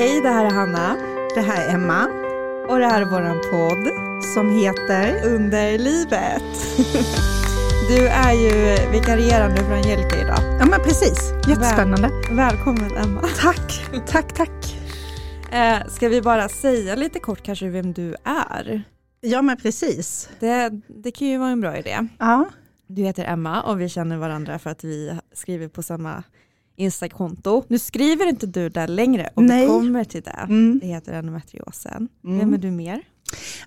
Hej, det här är Hanna Det här är Emma och det här är våran podd som heter Under livet. Du är ju vikarierande för Angelica idag. Ja men precis, jättespännande. Välkommen Emma. Tack, tack, tack. Eh, ska vi bara säga lite kort kanske vem du är? Ja men precis. Det, det kan ju vara en bra idé. Ja, Du heter Emma och vi känner varandra för att vi skriver på samma Insta-konto. Nu skriver inte du där längre och Nej. vi kommer till det. mm. Det heter endometriosen. Mm. Vem är du mer?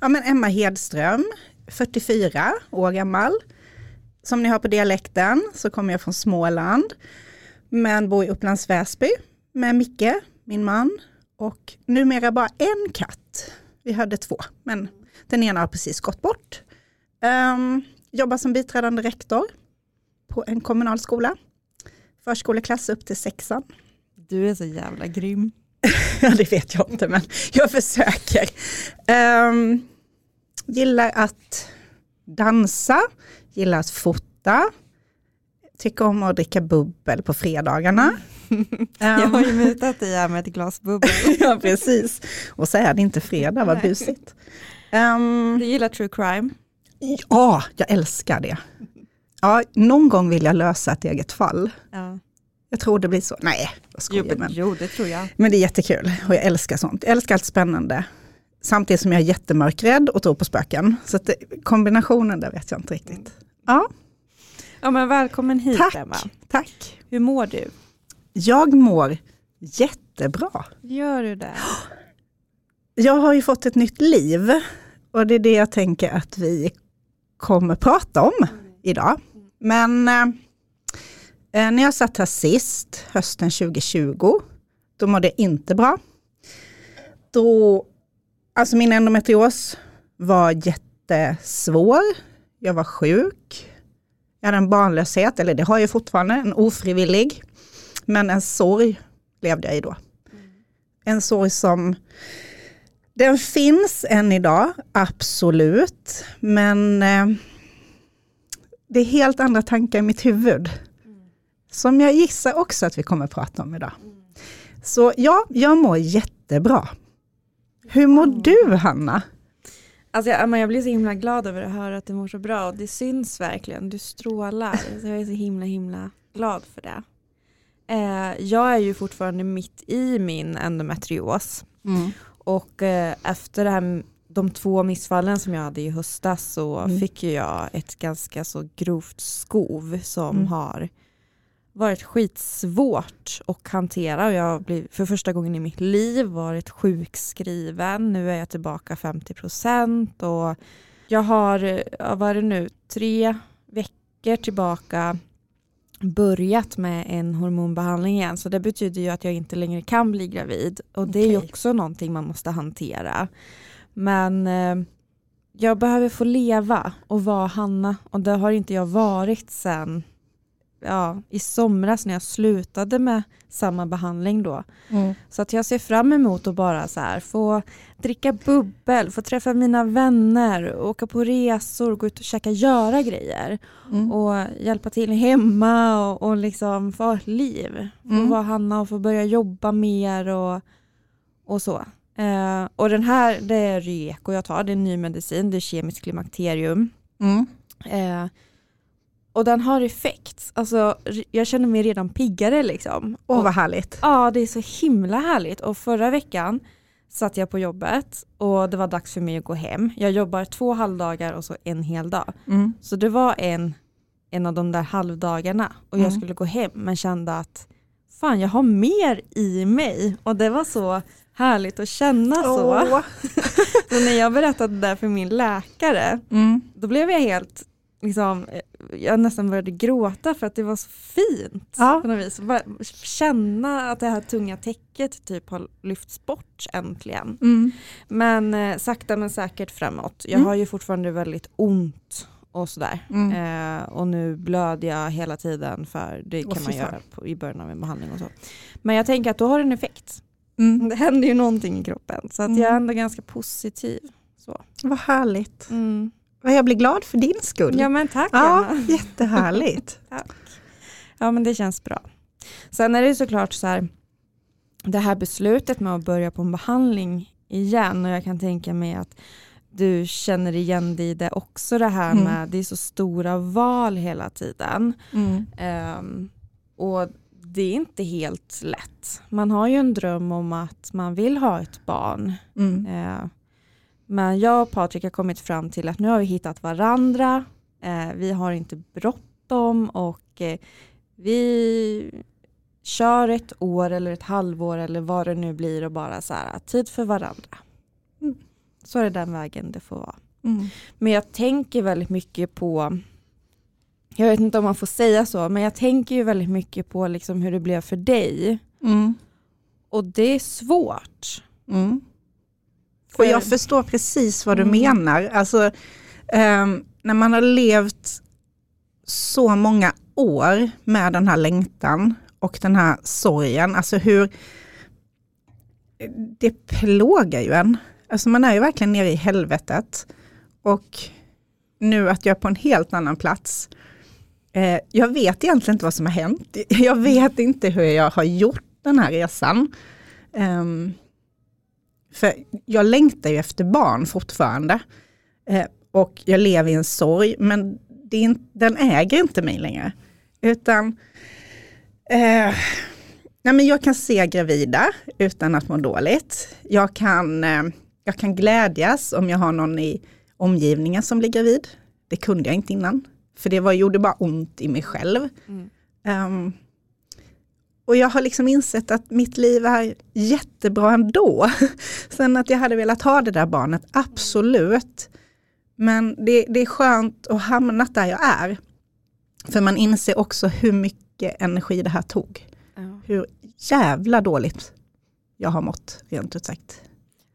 ja men Emma Hedström, 44 år gammal. Som ni hör på dialekten så kommer jag från Småland. Men bor i Upplands Väsby med Micke, min man. Och numera bara en katt. Vi hade två, men den ena har precis gått bort. Ehm, jobbar som biträdande rektor på en kommunal skola. Förskoleklass upp till sexan. Du är så jävla grym. Ja, det vet jag inte, men jag försöker. Ehm, gillar att dansa, gillar att fota, tycker om att dricka bubbel på fredagarna. Jag har ju mutat dig här med ett glas bubbel. ja, precis. Och så är det inte fredag, vad busigt. Ehm, Du gillar true crime. ja, jag älskar det. Ja, någon gång vill jag lösa ett eget fall. Ja. Jag tror det blir så. Nej, jag Jo, skojar. men, Men. jo, det tror jag. Men det är jättekul och jag älskar sånt. Jag älskar allt spännande. Samtidigt som jag är jättemörkrädd och tror på spöken. Så det, kombinationen där vet jag inte riktigt. Ja, Ja, men välkommen hit tack. Emma. Tack. Hur mår du? Jag mår jättebra. Gör du det? Jag har ju fått ett nytt liv och det är det jag tänker att vi kommer prata om idag. Men eh, eh, när jag satt här sist, hösten 2020, då mådde jag inte bra. Då, alltså min endometrios var jättesvår. Jag var sjuk. Jag hade en barnlöshet, eller det har jag fortfarande, en ofrivillig. Men en sorg levde jag i då. En sorg som den finns än idag, absolut. Men eh, det är helt andra tankar i mitt huvud. Som jag gissar också att vi kommer att prata om idag. Så ja, jag mår jättebra. Hur mår du Hanna? Alltså, jag, jag blir så himla glad över att höra att du mår så bra och det syns verkligen. Du strålar. Så jag är så himla himla glad för det. Eh, jag är ju fortfarande mitt i min endometrios och eh, efter det här, de två missfallen som jag hade i höstas så Mm. fick jag ett ganska så grovt skov som Mm. har varit skitsvårt att hantera och jag har för första gången i mitt liv varit sjukskriven. Nu är jag tillbaka 50% och jag har, vad är det nu, tre veckor tillbaka börjat med en hormonbehandling igen så det betyder ju att jag inte längre kan bli gravid och det är ju också någonting man måste hantera. Men eh, jag behöver få leva och vara Hanna och det har inte jag varit sen ja, i somras när jag slutade med samma behandling då. Så att jag ser fram emot att bara så här få dricka bubbel, få träffa mina vänner, åka på resor, gå ut och käka, göra grejer Mm. och hjälpa till hemma och, och liksom få ett liv. Få Mm. vara Hanna och få börja jobba mer och, och så. Eh, och den här, det är Reko jag tar, det är en ny medicin, det är kemiskt klimakterium. Mm. Eh, och den har effekt. Alltså, jag känner mig redan piggare liksom. Åh Och- vad härligt. Ja, det är så himla härligt. Och förra veckan satt jag på jobbet och det var dags för mig att gå hem. Jag jobbar två halvdagar och så en hel dag. Mm. Så det var en, en av de där halvdagarna och jag Mm. skulle gå hem men kände att fan jag har mer i mig. Och det var så härligt att känna så. Åh. Så när jag berättade det där för min läkare Mm. då blev jag helt, liksom, eh, jag nästan började gråta för att det var så fint. Ja. På något vis. Bara känna att det här tunga täcket typ har lyfts bort äntligen. Mm. Men eh, sakta men säkert framåt. Jag Mm. har ju fortfarande väldigt ont och sådär. Mm. Eh, och nu blöder jag hela tiden för det kan man göra på, i början av en behandling och så. Men jag tänker att då har det en effekt. Mm. Det händer ju någonting i kroppen så att Mm. jag är ändå ganska positiv. Så. Vad härligt. Mm. Jag blir glad för din skull. Ja men tack Ja, Anna. jättehärligt. Ja men det känns bra. Sen är det såklart så här, det här beslutet med att börja på en behandling igen och jag kan tänka mig att du känner igen dig i det också det här Mm. med det är så stora val hela tiden. Mm. Ehm, och det är inte helt lätt. Man har ju en dröm om att man vill ha ett barn. Mm. Eh, men jag och Patrik har kommit fram till att nu har vi hittat varandra. Eh, vi har inte bråttom och eh, vi kör ett år eller ett halvår eller vad det nu blir och bara så här, tid för varandra. Mm. Så är det den vägen det får vara. Mm. Men jag tänker väldigt mycket på, jag vet inte om man får säga så, men jag tänker ju väldigt mycket på liksom hur det blev för dig. Mm. Och det är svårt. Mm. Och För- jag förstår precis vad du Mm. menar. Alltså, ehm, när man har levt så många år med den här längtan och den här sorgen, alltså hur det plågar ju en. Alltså man är ju verkligen nere i helvetet. Och nu att jag är på en helt annan plats. Eh, jag vet egentligen inte vad som har hänt. Jag vet inte hur jag har gjort den här resan. Eh, för jag längtar ju efter barn fortfarande. Eh, och jag lever i en sorg, men det är in, den äger inte mig längre. Utan eh, nej men jag kan se gravida utan att må dåligt. Jag kan, eh, jag kan glädjas om jag har någon i omgivningen som blir gravid. Det kunde jag inte innan. För det var, gjorde bara ont i mig själv. Mm. Ehm, och jag har liksom insett att mitt liv är jättebra ändå. Sen att jag hade velat ha det där barnet, absolut. Men det, det är skönt att hamna där jag är. För man inser också hur mycket energi det här tog. Ja. Hur jävla dåligt jag har mått, rent ut sagt.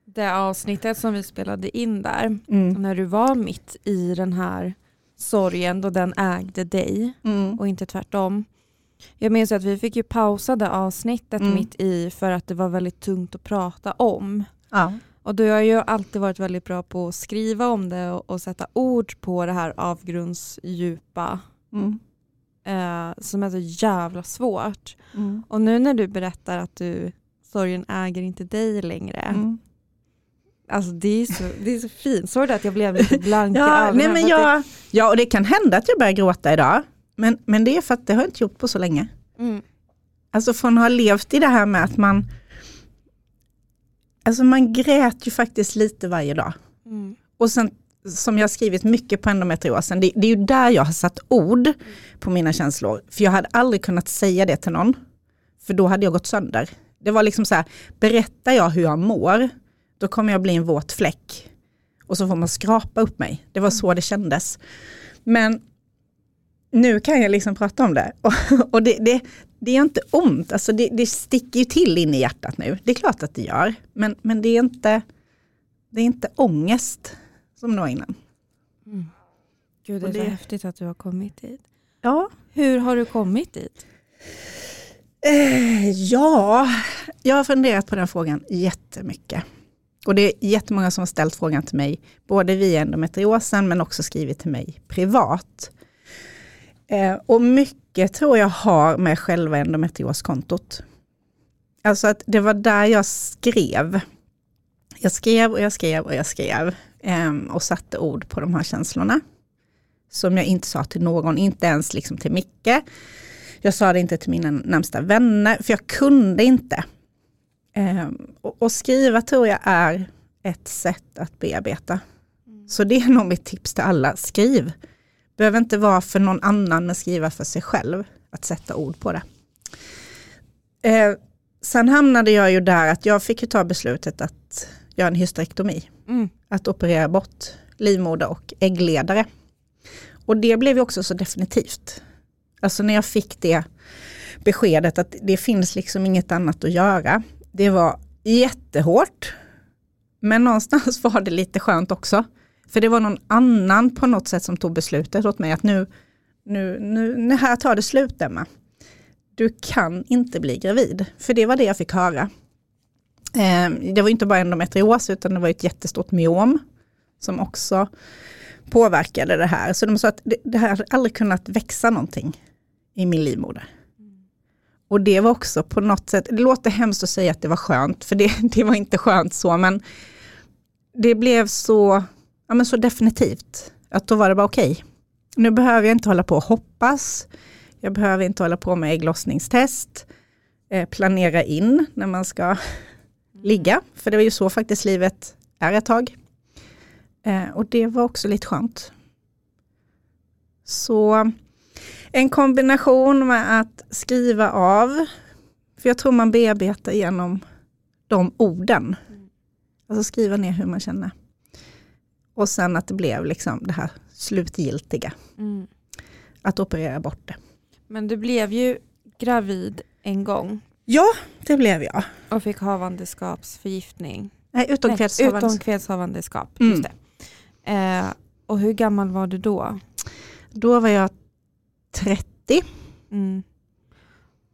Det avsnittet som vi spelade in där, Mm. när du var mitt i den här sorgen då den ägde dig Mm. och inte tvärtom. Jag minns att vi fick ju pausa det avsnittet Mm. mitt i för att det var väldigt tungt att prata om. Ja. Och du har ju alltid varit väldigt bra på att skriva om det och, och sätta ord på det här avgrundsdjupa Mm. eh, som är så jävla svårt. Mm. Och nu när du berättar att du, sorgen äger inte dig längre. Alltså det är så, det är så fint. Såg du att jag blev lite blank i Ja, nej men jag, ja, och det kan hända att jag börjar gråta idag. Men, men det är för att det har jag inte gjort på så länge. Mm, Alltså från att ha levt i det här med att man Alltså man grät ju faktiskt lite varje dag. mm, Och sen som jag har skrivit mycket på endometriosen, det, det är ju där jag har satt ord på mina känslor. För jag hade aldrig kunnat säga det till någon. För då hade jag gått sönder. Det var liksom så här, berättar jag hur jag mår, då kommer jag bli en våt fläck. Och så får man skrapa upp mig. Det var så det kändes. Men nu kan jag liksom prata om det. Och, och det, det, det är inte ont, alltså det, det sticker ju till in i hjärtat nu. Det är klart att det gör. Men, men det, är inte, det är inte ångest som det var innan. mm. Gud det är Och så det- häftigt att du har kommit dit. Ja, Hur har du kommit dit? Eh, ja, jag har funderat på den frågan jättemycket. Och det är jättemånga som har ställt frågan till mig, både via endometriosen men också skrivit till mig privat. Eh, och mycket tror jag har med själva endometrioskontot. Alltså att det var där jag skrev. Jag skrev och jag skrev och jag skrev eh, och satte ord på de här känslorna. Som jag inte sa till någon, inte ens liksom till Micke. Jag sa det inte till mina närmsta vänner, för jag kunde inte. Ehm, och, och skriva tror jag är ett sätt att bearbeta. Så det är nog mitt tips till alla, skriv. Behöver inte vara för någon annan, men skriva för sig själv. Att sätta ord på det. Eh, sen hamnade jag ju där att jag fick ju ta beslutet att göra en hysterektomi. Mm. Att operera bort livmoder och äggledare. Och det blev ju också så definitivt. Alltså när jag fick det beskedet att det finns liksom inget annat att göra. Det var jättehårt. Men någonstans var det lite skönt också. För det var någon annan på något sätt som tog beslutet åt mig att nu, nu, nu, nu här tar det slut Emma. Du kan inte bli gravid. För det var det jag fick höra. Eh, det var inte bara endometrios utan det var ett jättestort myom som också påverkade det här. Så de sa att det, det här hade aldrig kunnat växa någonting i min livmoder och det var också på något sätt, det låter hemskt att säga att det var skönt, för det, det var inte skönt så, men det blev så, ja, men så definitivt. Att då var det bara okej. Okay. Nu behöver jag inte hålla på och hoppas. Jag behöver inte hålla på med ägglossningstest. Eh, planera in när man ska ligga. För det var ju så faktiskt livet är ett tag. Eh, och det var också lite skönt. Så en kombination med att skriva av, för jag tror man bearbetar genom de orden. Alltså skriva ner hur man känner. Och sen att det blev liksom det här slutgiltiga. Mm. Att operera bort det. Men du blev ju gravid en gång. Ja, det blev jag. Och fick havandeskapsförgiftning. Nej, utomkvedshavandeskap. Utomkvedshavandeskap, mm. just det. Eh, och hur gammal var du då? Då var jag 30. Mm.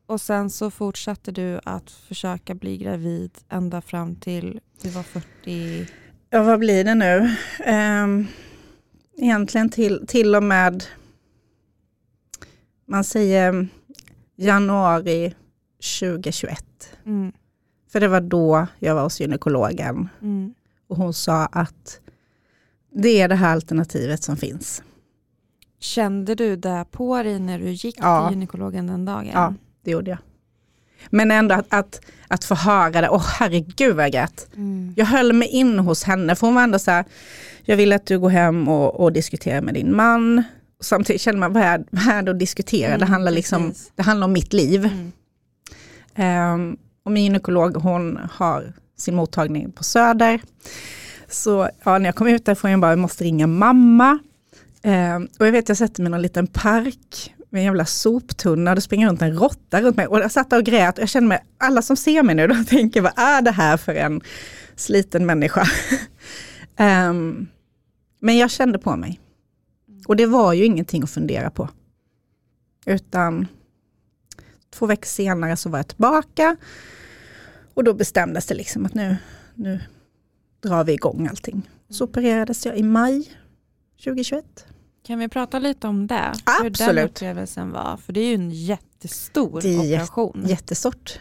Och sen så fortsatte du att försöka bli gravid ända fram till du var 40? Ja, vad blir det nu? Um, egentligen till, till och med, man säger januari 2021. Mm. För det var då jag var hos gynekologen. Mm. Och hon sa att det är det här alternativet som finns. Kände du det på dig när du gick ja. till gynekologen den dagen? Ja, det gjorde jag. Men ändå att, att, att få höra det, åh oh, herregud vad jag grät. Mm. Jag höll mig in hos henne, för hon var ändå så här, jag vill att du går hem och, och diskuterar med din man. Samtidigt känner man, vad är, vad är det att diskutera? Mm, det, handlar liksom, det handlar om mitt liv. Mm. Um, och min gynekolog hon har sin mottagning på Söder. Så ja, när jag kom ut därifrån jag bara, jag måste ringa mamma. Eh, och jag vet jag sätter mig i någon liten park med en jävla soptunna och det springer runt en råtta runt mig. Och jag satt och grät och jag känner mig, alla som ser mig nu, de tänker vad är det här för en sliten människa? eh, men jag kände på mig. Och det var ju ingenting att fundera på. Utan två veckor senare så var jag tillbaka. Och då bestämdes det liksom att nu, nu drar vi igång allting. Så opererades jag i maj 2021. Kan vi prata lite om det? Absolut. Hur den upplevelsen var? För det är ju en jättestor det är operation. Jättestort.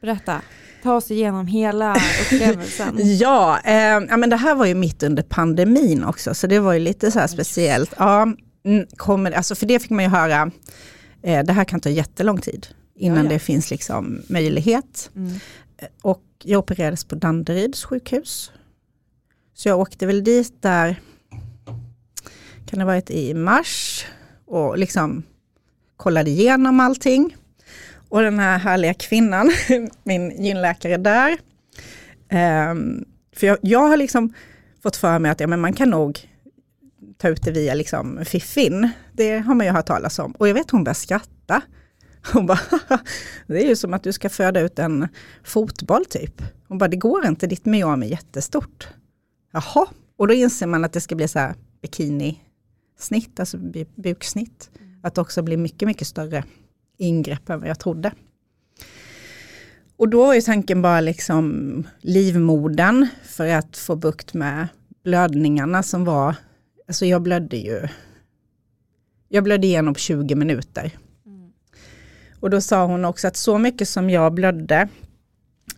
Berätta, ta oss igenom hela upplevelsen. ja, eh, ja, men det här var ju mitt under pandemin också, så det var ju lite så här speciellt. Ja, kommer, alltså för det fick man ju höra, eh, det här kan ta jättelång tid innan ja, ja. det finns liksom möjlighet. Mm. Och jag opererades på Danderyds sjukhus. Så jag åkte väl dit där kan det ha varit i mars och liksom kollade igenom allting. Och den här härliga kvinnan, min gynläkare där, um, för jag, jag, har liksom fått för mig att ja, men man kan nog ta ut det via liksom fiffin. Det har man ju hört talas om. Och jag vet hon började skratta. Hon bara, det är ju som att du ska föda ut en fotboll typ. Hon bara, det går inte, ditt myom är jättestort. Jaha, och då inser man att det ska bli så här bikini snitt, alltså buksnitt. Mm. Att det också blir mycket, mycket större ingrepp än vad jag trodde. Och då var ju tanken bara liksom livmodern för att få bukt med blödningarna som var, alltså jag blödde ju, jag blödde igenom på 20 minuter. Mm. Och då sa hon också att så mycket som jag blödde,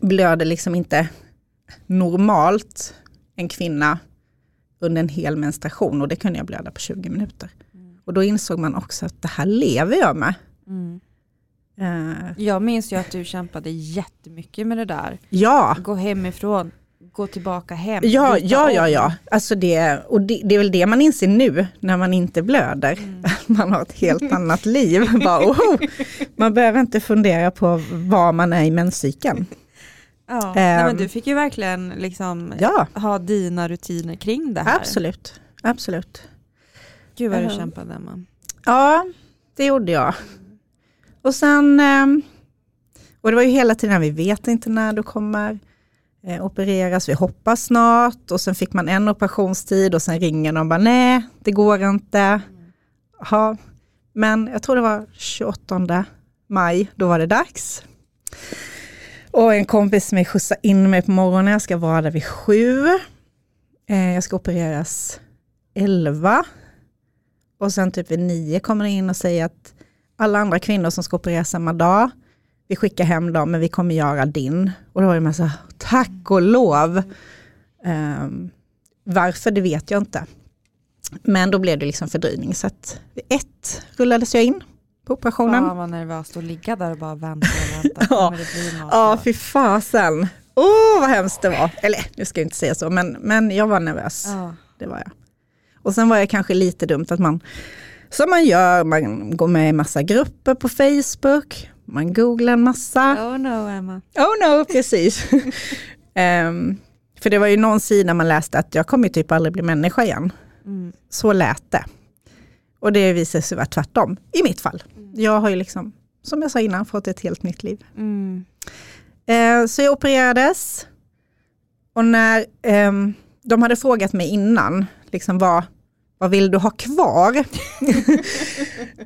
blöder liksom inte normalt en kvinna under en hel menstruation och det kunde jag blöda på 20 minuter. Mm. Och då insåg man också att det här lever jag med. Mm. Uh, jag minns ju att du kämpade jättemycket med det där. Ja. Gå hemifrån, gå tillbaka hem. Ja, ja, ja, ja. Alltså det, och det, det, är väl det man inser nu när man inte blöder. Mm. Man har ett helt annat liv. Bara, oh, man behöver inte fundera på var man är i menscykeln. Ja, um, nej, men du fick ju verkligen liksom ja. ha dina rutiner kring det här. Absolut, absolut. Gud vad du uh, kämpade Emma. Ja, det gjorde jag. Och sen, um, och det var ju hela tiden, vi vet inte när du kommer eh, opereras, vi hoppas snart och sen fick man en operationstid och sen ringer de och bara nej, det går inte. Ja, men jag tror det var 28 maj, då var det dags. Och en kompis med skjutsar in mig på morgonen, jag ska vara där vid sju. Eh, jag ska opereras elva. Och sen typ vid nio kommer det in och säger att alla andra kvinnor som ska opereras samma dag, vi skickar hem dem men vi kommer göra din. Och då var det så tack och lov. Eh, varför det vet jag inte. Men då blev det liksom fördröjning. Så att vid ett rullades jag in på operationen. Fan vad nervöst att ligga där och bara vänta och vänta. ja, ja fy fasen. Åh oh, vad hemskt det var. Eller nu ska jag inte säga så, men, men jag var nervös. Ja. Det var jag. Och sen var det kanske lite dumt att man, som man gör, man går med i massa grupper på Facebook, man googlar en massa. Oh no Emma. Oh no, precis. um, för det var ju någon sida man läste att jag kommer typ aldrig bli människa igen. Mm. Så lät det. Och det visade sig vara tvärtom, i mitt fall. Jag har ju liksom, som jag sa innan, fått ett helt nytt liv. Mm. Eh, så jag opererades. Och när eh, de hade frågat mig innan, liksom vad, vad vill du ha kvar?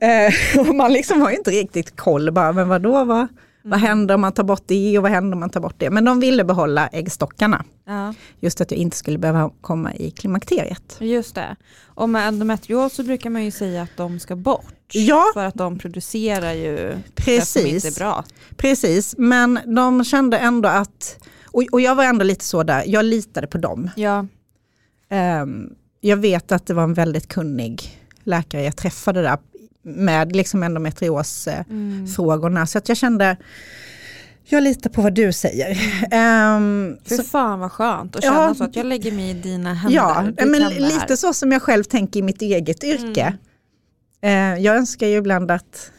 eh, och man liksom har inte riktigt koll, bara, men vadå, vad, vad mm. händer om man tar bort det och vad händer om man tar bort det? Men de ville behålla äggstockarna. Ja. Just att jag inte skulle behöva komma i klimakteriet. Just det. Och med endometrios så brukar man ju säga att de ska bort. Ja. För att de producerar ju Precis. det som inte är bra. Precis, men de kände ändå att, och, och jag var ändå lite så där, jag litade på dem. Ja. Um, jag vet att det var en väldigt kunnig läkare jag träffade där med liksom endometriosfrågorna. Mm. Så att jag kände, jag litar på vad du säger. Um, Fy så, fan vad skönt att känna ja, så att jag lägger mig i dina händer. Ja, men lite så som jag själv tänker i mitt eget yrke. Mm. Uh, jag önskar ju ibland att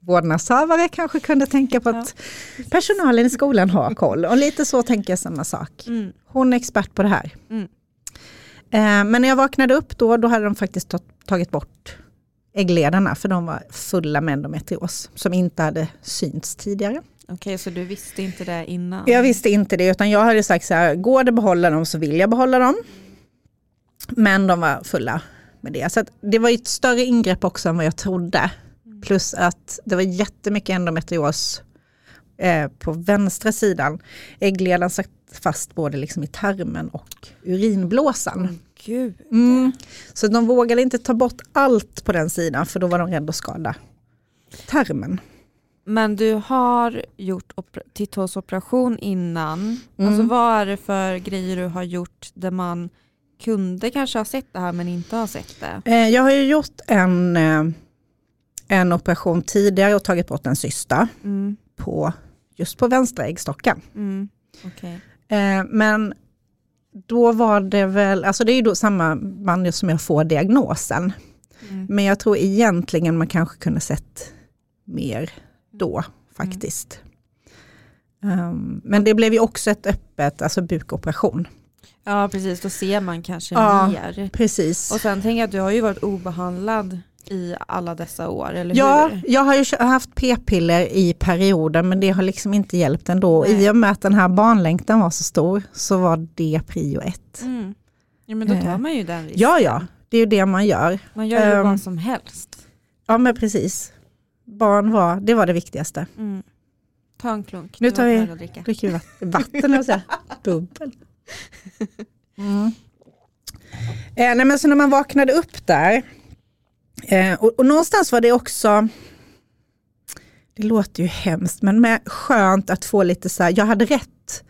vårdnadshavare kanske kunde tänka på att ja. personalen i skolan har koll. Och lite så tänker jag samma sak. Mm. Hon är expert på det här. Mm. Uh, men när jag vaknade upp då, då hade de faktiskt tagit bort äggledarna för de var fulla med endometrios som inte hade synts tidigare. Okej, så du visste inte det innan? Jag visste inte det, utan jag hade sagt så här, går det att behålla dem så vill jag behålla dem. Men de var fulla med det. Så det var ett större ingrepp också än vad jag trodde. Plus att det var jättemycket endometrios eh, på vänstra sidan. Äggledaren satt fast både liksom i tarmen och urinblåsan. Gud. Mm. Så de vågade inte ta bort allt på den sidan för då var de rädda att skada tarmen. Men du har gjort titthålsoperation innan. Mm. Alltså vad är det för grejer du har gjort där man kunde kanske ha sett det här men inte har sett det? Eh, jag har ju gjort en, eh, en operation tidigare och tagit bort en cysta mm. på, just på vänstra äggstocken. Mm. Okay. Eh, men då var det väl, alltså det är ju då samma man som jag får diagnosen. Mm. Men jag tror egentligen man kanske kunde sett mer då faktiskt. Mm. Um, men det blev ju också ett öppet, alltså bukoperation. Ja precis, då ser man kanske ja, mer. Precis. Och sen tänker jag att du har ju varit obehandlad i alla dessa år, eller ja, hur? jag har ju haft p-piller i perioder men det har liksom inte hjälpt ändå. Nej. I och med att den här barnlängtan var så stor så var det prio ett. Mm. Ja men då tar eh. man ju den risken. Ja ja, det är ju det man gör. Man gör ju um, vad som helst. Ja men precis. Barn var, det var det viktigaste. Mm. Ta en klunk. Nu tar vi, dricker vi vatten, och så bubbel. Mm. Eh, nej, men så när man vaknade upp där Eh, och, och, någonstans var det också, det låter ju hemskt, men med skönt att få lite så här, jag hade rätt.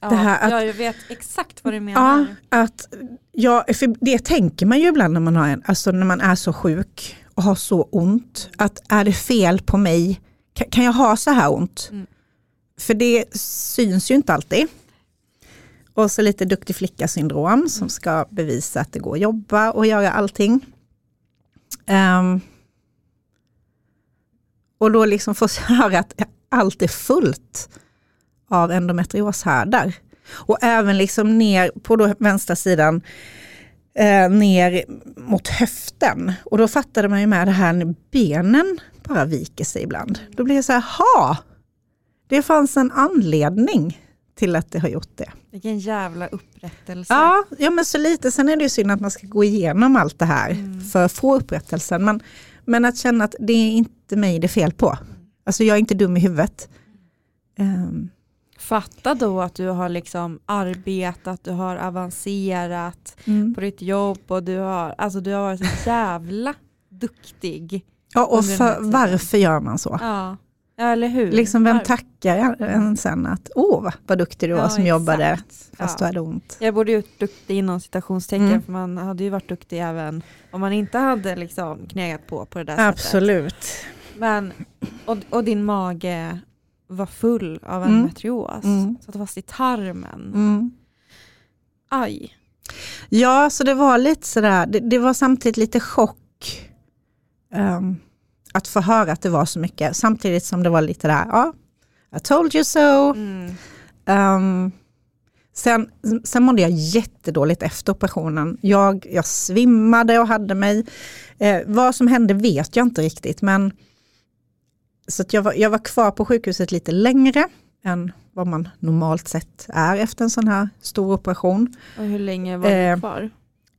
Ja, det här att, jag vet exakt vad du menar. Ja, att, ja, för det tänker man ju ibland när man, har en, alltså när man är så sjuk och har så ont. Att är det fel på mig? Kan, kan jag ha så här ont? Mm. För det syns ju inte alltid. Och så lite duktig flicka syndrom som ska bevisa att det går att jobba och göra allting. Um, och då liksom får jag höra att allt är fullt av endometrioshärdar. Och även liksom ner på då vänstra sidan, eh, ner mot höften. Och då fattade man ju med det här när benen bara viker sig ibland. Då blir det så här, ha! Det fanns en anledning till att det har gjort det. Vilken jävla upprättelse. Ja, ja men så lite. Sen är det ju synd att man ska gå igenom allt det här mm. för att få upprättelsen. Men, men att känna att det är inte mig det är fel på. Alltså jag är inte dum i huvudet. Um. Fatta då att du har liksom arbetat, du har avancerat mm. på ditt jobb och du har, alltså du har varit så jävla duktig Ja, och för, varför gör man så? Ja, ja eller hur? Liksom vem tackar en sen att, åh vad- duktig du var Ja, som jobbade exakt. fast Ja. du hade ont. Jag borde gjort duktig inom citationstecken Mm. för man hade ju varit duktig även om man inte hade liksom knegat på på det där sättet. Absolut. Men, och, och din mage var full av en Mm. Mm. Satt fast i tarmen. Mm. Aj. Ja, så det var lite sådär, det, det var samtidigt lite chock ehm, att få höra att det var så mycket, samtidigt som det var lite där, ja, I told you so. Mm. Ehm, sen, sen mådde jag jättedåligt efter operationen. Jag, jag svimmade och hade mig, eh, vad som hände vet jag inte riktigt, men så jag, var, jag var kvar på sjukhuset lite längre än vad man normalt sett är efter en sån här stor operation. Och hur länge var du Eh, kvar?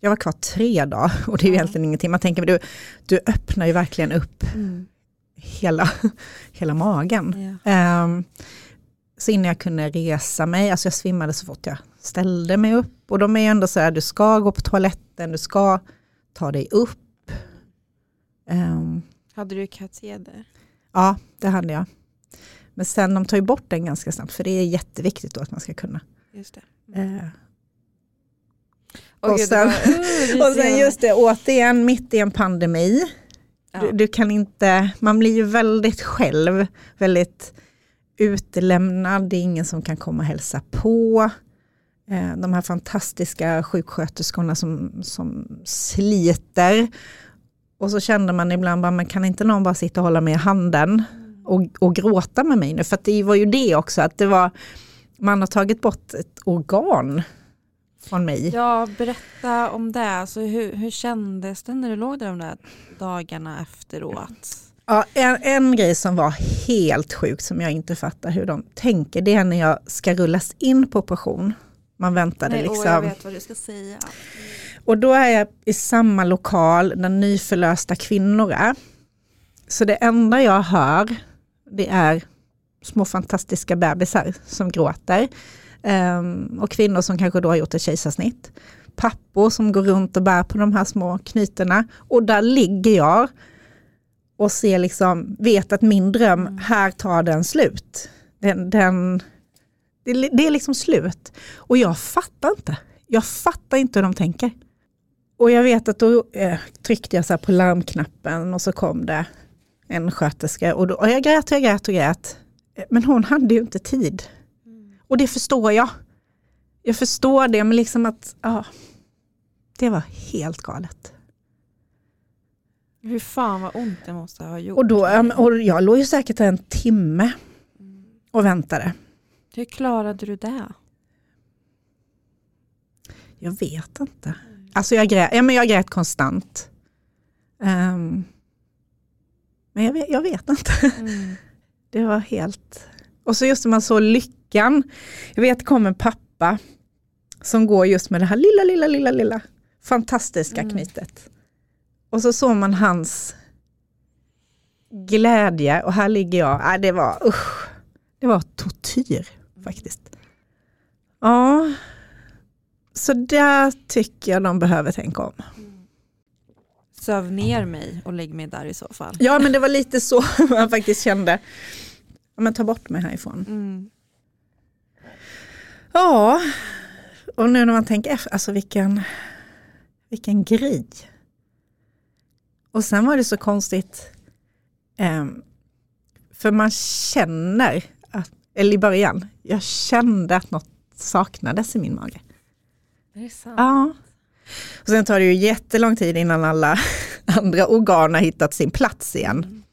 Jag var kvar tre dagar och det är ju egentligen ingenting. Man tänker, men du, du öppnar ju verkligen upp Mm. hela, hela magen. Ja. Ehm, så innan jag kunde resa mig, alltså jag svimmade så fort jag ställde mig upp. Och de är ju ändå så här, du ska gå på toaletten, du ska ta dig upp. Ehm, Hade du kateter? ja, det hade jag. Men sen de tar ju bort den ganska snabbt, för det är jätteviktigt då att man ska kunna. Just det. Eh, Åh, Och sen- var- och sen just det, återigen mitt i en pandemi. Ja. Du, du kan inte, man blir ju väldigt själv, väldigt utelämnad, det är ingen som kan komma och hälsa på. Eh, De här fantastiska sjuksköterskorna som, som sliter. Och så kände man ibland, bara, men kan inte någon bara sitta och hålla med i handen och, och gråta med mig nu? För det var ju det också, att det var, man har tagit bort ett organ från mig. Ja, berätta om det. Alltså, hur, hur kändes det när du låg där de där dagarna efteråt? Ja, en, en grej som var helt sjuk som jag inte fattar hur de tänker, det är när jag ska rullas in på operation. Man väntade Nej, liksom. jag vet vad du ska säga. Och då är jag i samma lokal där nyförlösta kvinnor är. Så det enda jag hör, det är små fantastiska bebisar som gråter. Ehm, och kvinnor som kanske då har gjort ett kejsarsnitt. Pappor som går runt och bär på de här små knytena. Och där ligger jag och ser liksom, vet att min dröm, Mm. här tar den slut. Den, den, det, det är liksom slut. Och jag fattar inte. Jag fattar inte hur de tänker. Och jag vet att då eh, tryckte jag så här på larmknappen och så kom det en sköterska och, då, och jag grät och jag grät och grät. Eh, Men hon hade ju inte tid. Och det förstår jag. Jag förstår det, men liksom att ja, det var helt galet. Hur fan vad ont det måste ha gjort. Och, då, och jag låg ju säkert en timme och väntade. Hur klarade du det? Jag vet inte. Alltså jag grät, ja, men jag grät konstant. Ehm, men jag vet, jag vet inte. Mm. Det var helt... Och så just när man såg lyckan. Jag vet det kom en pappa som går just med det här lilla, lilla, lilla, lilla fantastiska Mm. knytet. Och så såg man hans glädje och här ligger jag. Äh, det var usch, det var tortyr faktiskt. Ja, så där tycker jag de behöver tänka om. Söv ner mig och lägg mig där i så fall. Ja men det var lite så man faktiskt kände. Ja, men ta bort mig härifrån. Mm. Ja, och nu när man tänker efter, alltså vilken, vilken grej. Och sen var det så konstigt, ehm, för man känner, att, eller i början, jag kände att något saknades i min mage. Är det sant? Ja. Och sen tar det ju jättelång tid innan alla andra organ har hittat sin plats igen. Mm.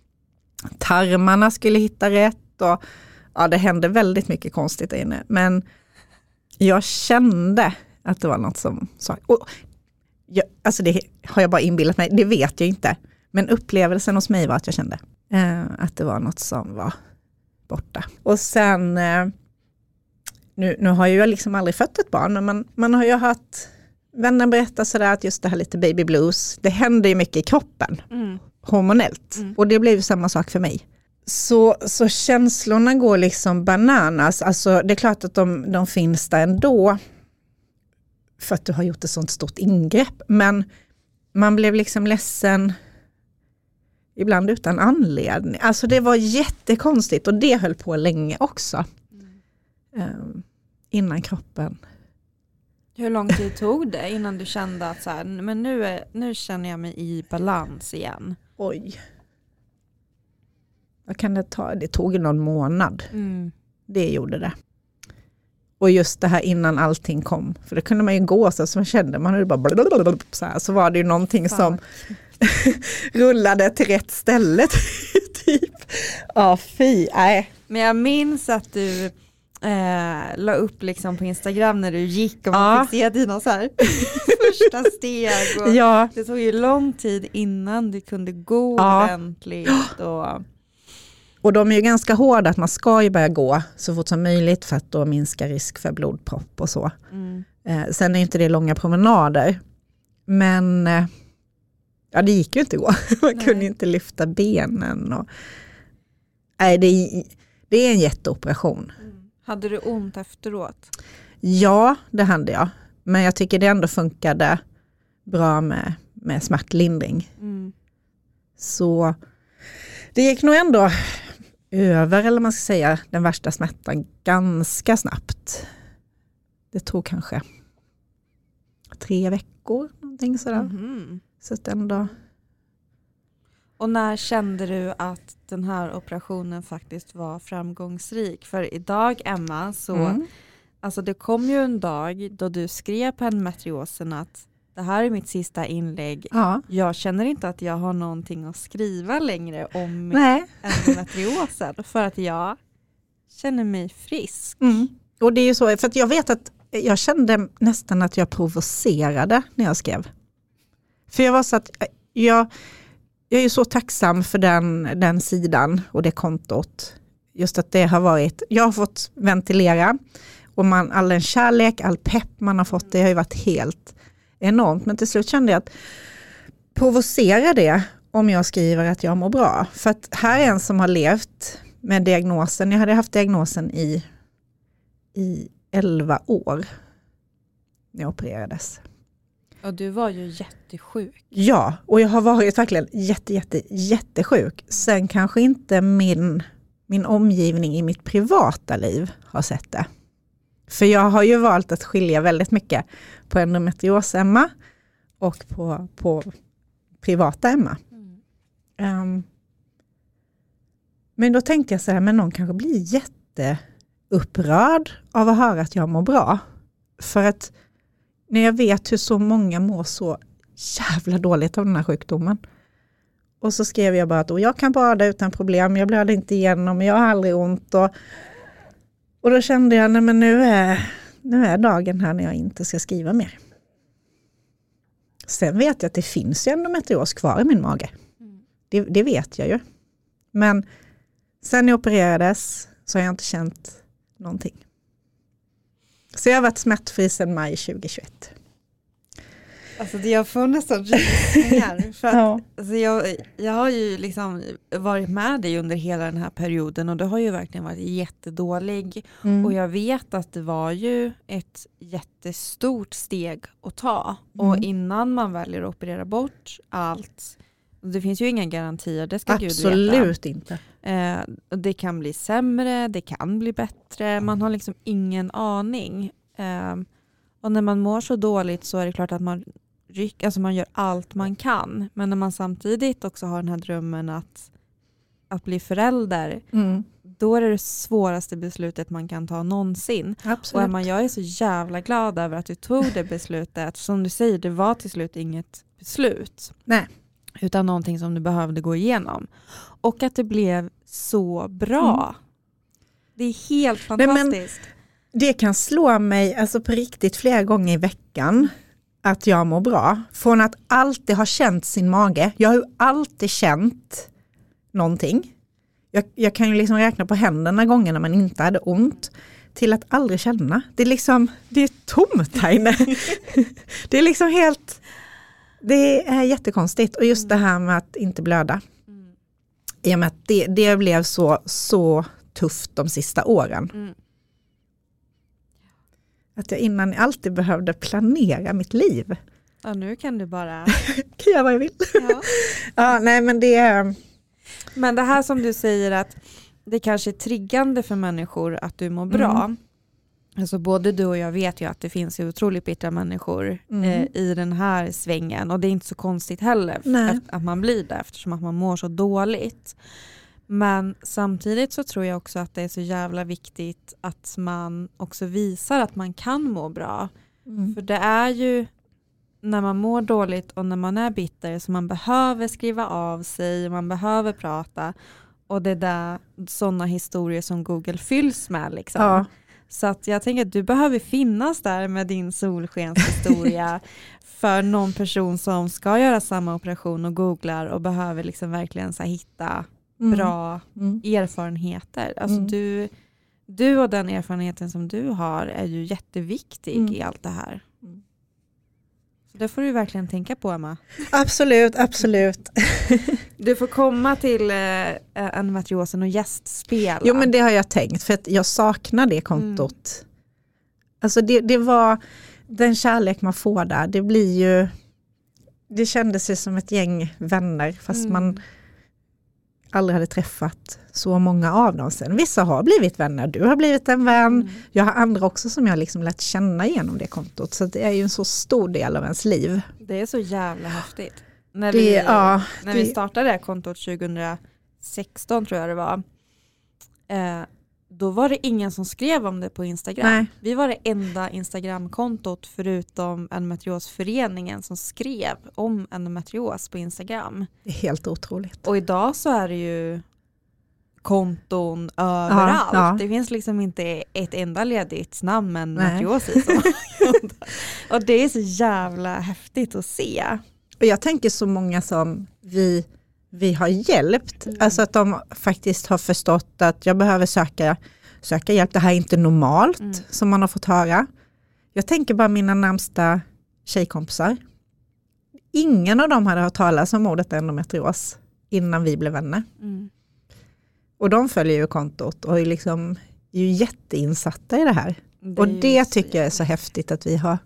Tarmarna skulle hitta rätt och ja, det hände väldigt mycket konstigt där inne. Men jag kände att det var något som sa... Och jag, alltså det har jag bara inbillat mig, det vet jag inte. Men upplevelsen hos mig var att jag kände eh, att det var något som var borta. Och sen, eh, nu, nu har jag liksom aldrig fött ett barn, men man, man har ju hört vänner berätta sådär att just det här lite baby blues, det händer ju mycket i kroppen Mm. hormonellt. Mm. Och det blev ju samma sak för mig. Så, så känslorna går liksom bananas. Alltså det är klart att de, de finns där ändå. För att du har gjort ett sånt stort ingrepp. Men man blev liksom ledsen. ibland utan anledning. Alltså det var jättekonstigt och det höll på länge också. Um, innan kroppen. Hur lång tid tog det innan du kände att så här, men nu, är, nu känner jag mig i balans igen? Oj. Vad kan det ta? Det tog någon månad. Mm. Det gjorde det. Och just det här innan allting kom, för det kunde man ju gå så, så man kände man hade bara så, här, så var det ju någonting Fan. som rullade till rätt ställe. typ. Ja, fy, nej. Men jag minns att du eh, la upp liksom på Instagram när du gick och man Ja. fick se dina så här första steg. Ja, Det tog ju lång tid innan du kunde gå Ja. ordentligt. Och, och de är ju ganska hårda att man ska ju börja gå så fort som möjligt för att då minska risk för blodpropp och så. mm. Eh, sen är inte det långa promenader. Men eh, ja, det gick ju inte att gå. Man Nej. kunde inte lyfta benen. Och, nej, det, är- det är en jätteoperation. Hade du ont efteråt? Ja, det hade jag. Men jag tycker det ändå funkade bra med, med smärtlindring. Mm. Så det gick nog ändå över, eller man ska säga, den värsta smärtan ganska snabbt. Det tog kanske tre veckor, någonting sådär. Mhm. Så att ändå, Och när kände du att den här operationen faktiskt var framgångsrik? För idag Emma, så mm. alltså det kom ju en dag då du skrev på endometriosen att det här är mitt sista inlägg. ja. Jag känner inte att jag har någonting att skriva längre om Nej. endometriosen för att jag känner mig frisk. Mm. Och det är ju så, för att jag vet att jag kände nästan att jag provocerade när jag skrev. För jag var så att jag, jag är så tacksam för den, den sidan och det kontot. Just att det har varit, jag har fått ventilera och man, all den kärlek, all pepp man har fått, det har ju varit helt enormt. Men till slut kände jag att provocera det om jag skriver att jag mår bra. För att här är en som har levt med diagnosen, jag hade haft diagnosen i, i 11 år när jag opererades. Och du var ju jättesjuk. Ja, och jag har varit verkligen jätte, jätte, jättesjuk. Sen kanske inte min, min omgivning i mitt privata liv har sett det. För jag har ju valt att skilja väldigt mycket på endometrios-Emma och på, på privata Emma. Ehm, men då tänkte jag så här, men någon kanske blir jätteupprörd av att höra att jag mår bra. För att när jag vet hur så många mår så jävla dåligt av den här sjukdomen. Och så skrev jag bara att jag kan bada utan problem, jag blöder inte igenom, jag har aldrig ont. Och, och då kände jag, nej men nu är, nu är dagen här när jag inte ska skriva mer. Sen vet jag att det finns ju endometrios kvar i min mage. Det, det vet jag ju. Men sen jag opererades så har jag inte känt någonting. Så jag har varit smärtfri sedan maj 2021. Alltså det jag får nästan rysningar. För att, Ja. alltså jag, jag har ju liksom varit med dig under hela den här perioden och du har ju verkligen varit jättedålig. Mm. Och jag vet att det var ju ett jättestort steg att ta. Och Mm. innan man väljer att operera bort allt, det finns ju inga garantier, det ska Gud veta. Absolut inte. Eh, det kan bli sämre, det kan bli bättre, man har liksom ingen aning. Eh, och när man mår så dåligt så är det klart att man, ryck, alltså man gör allt man kan. Men när man samtidigt också har den här drömmen att, att bli förälder, Mm. då är det det svåraste beslutet man kan ta någonsin. Och Absolut. Emma, jag är så jävla glad över att du tog det beslutet. Som du säger, det var till slut inget beslut. Nej. Utan någonting som du behövde gå igenom. Och att det blev så bra. Det är helt Nej, fantastiskt. Det kan slå mig alltså på riktigt flera gånger i veckan att jag mår bra. Från att alltid ha känt sin mage. Jag har ju alltid känt någonting. Jag, jag kan ju liksom räkna på händerna gånger när man inte hade ont. Till att aldrig känna. Det är liksom, det är tomt här inne. det är liksom helt, det är jättekonstigt. Och just det här med att inte blöda. Mm. I och med att det, det blev så, så tufft de sista åren. Att jag innan alltid behövde planera mitt liv. Ja, nu kan du bara... Kan jag vad jag vill. Ja. Ja, nej men det, Men det här som du säger att det kanske är triggande för människor att du mår bra. Mm. Alltså både du och jag vet ju att det finns otroligt bittra människor Mm. eh, i den här svängen och det är inte så konstigt heller att, att man blir det eftersom att man mår så dåligt. Men samtidigt så tror jag också att det är så jävla viktigt att man också visar att man kan må bra. Mm. För det är ju när man mår dåligt och när man är bitter så man behöver skriva av sig, man behöver prata och det är där sådana historier som Google fylls med. Liksom. Ja. Så att jag tänker att du behöver finnas där med din solskenshistoria för någon person som ska göra samma operation och googlar och behöver liksom verkligen så hitta. Bra Mm. erfarenheter. Alltså Mm. du, du och den erfarenheten som du har är ju jätteviktig Mm. i allt det här. Mm. Så det får du verkligen tänka på Emma. Absolut, absolut. Du får komma till eh, endometriosen och gästspela. Jo men det har jag tänkt för att jag saknar det kontot. Alltså det, det var den kärlek man får där, det blir ju, det kändes ju som ett gäng vänner fast Mm. man aldrig hade träffat så många av dem sen. Vissa har blivit vänner, du har blivit en vän, Mm. jag har andra också som jag liksom lärt känna genom det kontot. Så det är ju en så stor del av ens liv. Det är så jävla häftigt. När, Det, vi, ja, när det- vi startade det här kontot 2016 tror jag det var. Eh, då var det ingen som skrev om det på Instagram. Nej. Vi var det enda Instagramkontot förutom endometriosföreningen som skrev om endometrios på Instagram. Det är helt otroligt. Och idag så är det ju konton överallt. ja. Det finns liksom inte ett enda ledigt namn med endometrios i. och det är så jävla häftigt att se. Och jag tänker så många som vi, vi har hjälpt, Mm. alltså att de faktiskt har förstått att jag behöver söka, söka hjälp, det här är inte normalt Mm. som man har fått höra. Jag tänker bara mina närmsta tjejkompisar. Ingen av dem hade hört talas om ordet endometrios innan vi blev vänner. Mm. Och de följer ju kontot och är, liksom, är ju jätteinsatta i det här. Det och det tycker jag är så häftigt att vi har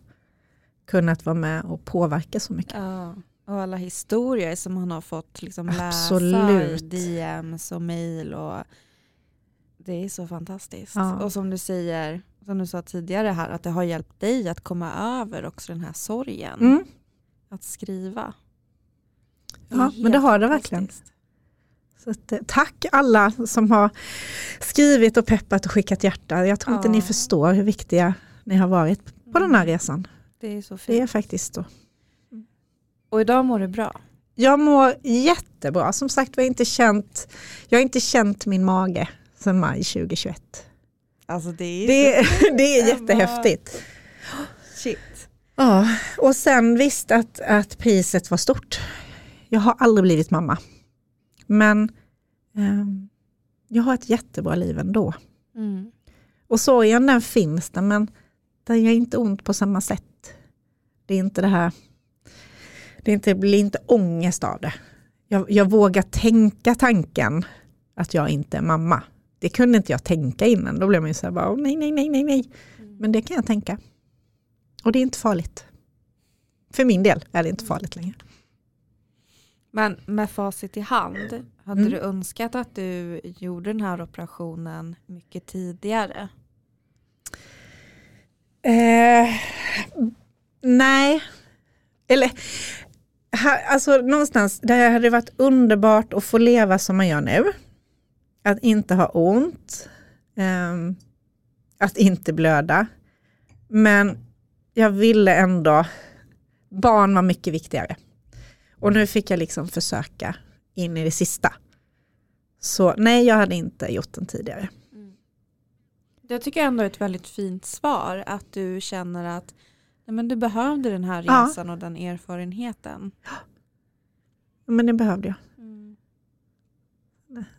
kunnat vara med och påverka så mycket. Ja, och alla historier som han har fått liksom läsa i DMs och mail. Och det är så fantastiskt. Ja. Och som du säger, som du sa tidigare här, att det har hjälpt dig att komma över också den här sorgen. Mm. Att skriva. Ja, men det har det verkligen. Så att, eh, tack alla som har skrivit och peppat och skickat hjärta. Jag tror inte Ja. ni förstår hur viktiga ni har varit på den här resan. Det är så fint. Det är faktiskt så. Och idag mår du bra. Jag mår jättebra. Som sagt jag har inte känt, jag har inte känt min mage sedan maj 2021. Alltså det är Det, det är jättehäftigt. shit. Ja, och sen visst att, att priset var stort. Jag har aldrig blivit mamma. Men ehm, jag har ett jättebra liv ändå. Mm. Och sorgen den finns där men den gör inte ont på samma sätt. Det är inte det här, det, inte, blir inte ångest av det. Jag, jag vågar tänka tanken att jag inte är mamma. Det kunde inte jag tänka innan. Då blev man ju så här, bara, "Åh, nej, nej, nej, nej, nej. Men det kan jag tänka. Och det är inte farligt. För min del är det inte farligt längre. Men med facit i hand, hade Mm. du önskat att du gjorde den här operationen mycket tidigare? Eh, nej. Eller, alltså någonstans, det här hade varit underbart att få leva som man gör nu. Att inte ha ont. um, att inte blöda. Men jag ville ändå, barn var mycket viktigare. Och nu fick jag liksom försöka in i det sista. Så nej, jag hade inte gjort den tidigare. Mm. Jag tycker ändå ett väldigt fint svar att du känner att nej, men du behövde den här Ja. resan och den erfarenheten. Men det behövde jag. Mm.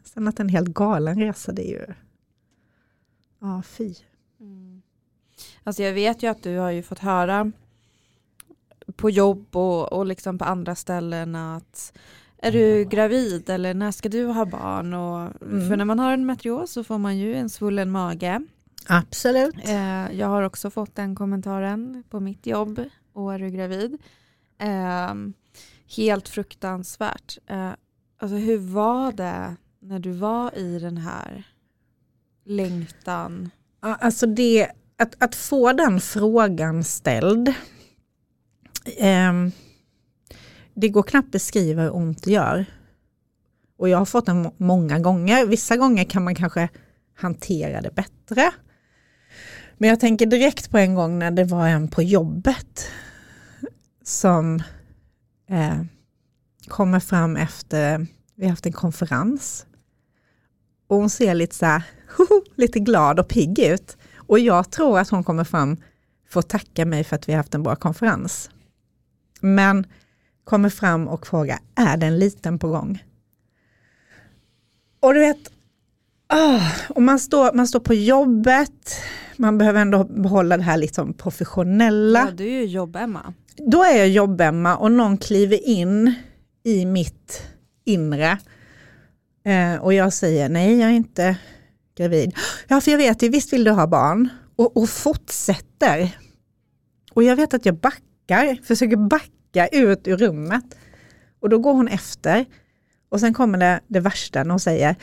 Sen att en helt galen resa, det är ju... Ja, fy. Mm. Alltså jag vet ju att du har ju fått höra på jobb och, och liksom på andra ställen att är du gravid eller när ska du ha barn? Och, Mm. För när man har en meteos så får man ju en svullen mage. Absolut. Eh, jag har också fått den kommentaren på mitt jobb. Och är du gravid? Eh, helt fruktansvärt. Eh, Alltså hur var det när du var i den här längtan? Alltså det, att, att få den frågan ställd, ehm, det går knappt beskriva hur ont det gör. Och jag har fått den må- många gånger. Vissa gånger kan man kanske hantera det bättre. Men jag tänker direkt på en gång när det var en på jobbet som eh, kommer fram efter, vi har haft en konferens. Och hon ser lite så här, lite glad och pigg ut. Och jag tror att hon kommer fram för att tacka mig för att vi har haft en bra konferens. Men kommer fram och frågar, är det en liten på gång? Och du vet, oh, och man, står, man står på jobbet, man behöver ändå behålla det här liksom professionella. Ja, du är ju jobb-Emma. Då är jag jobb-Emma och någon kliver in i mitt inre. Eh, och jag säger nej, jag är inte gravid. Ja, för jag vet ju, visst vill du ha barn? Och, och fortsätter. Och jag vet att jag backar, försöker backa ut ur rummet. Och då går hon efter. Och sen kommer det, det värsta när hon säger,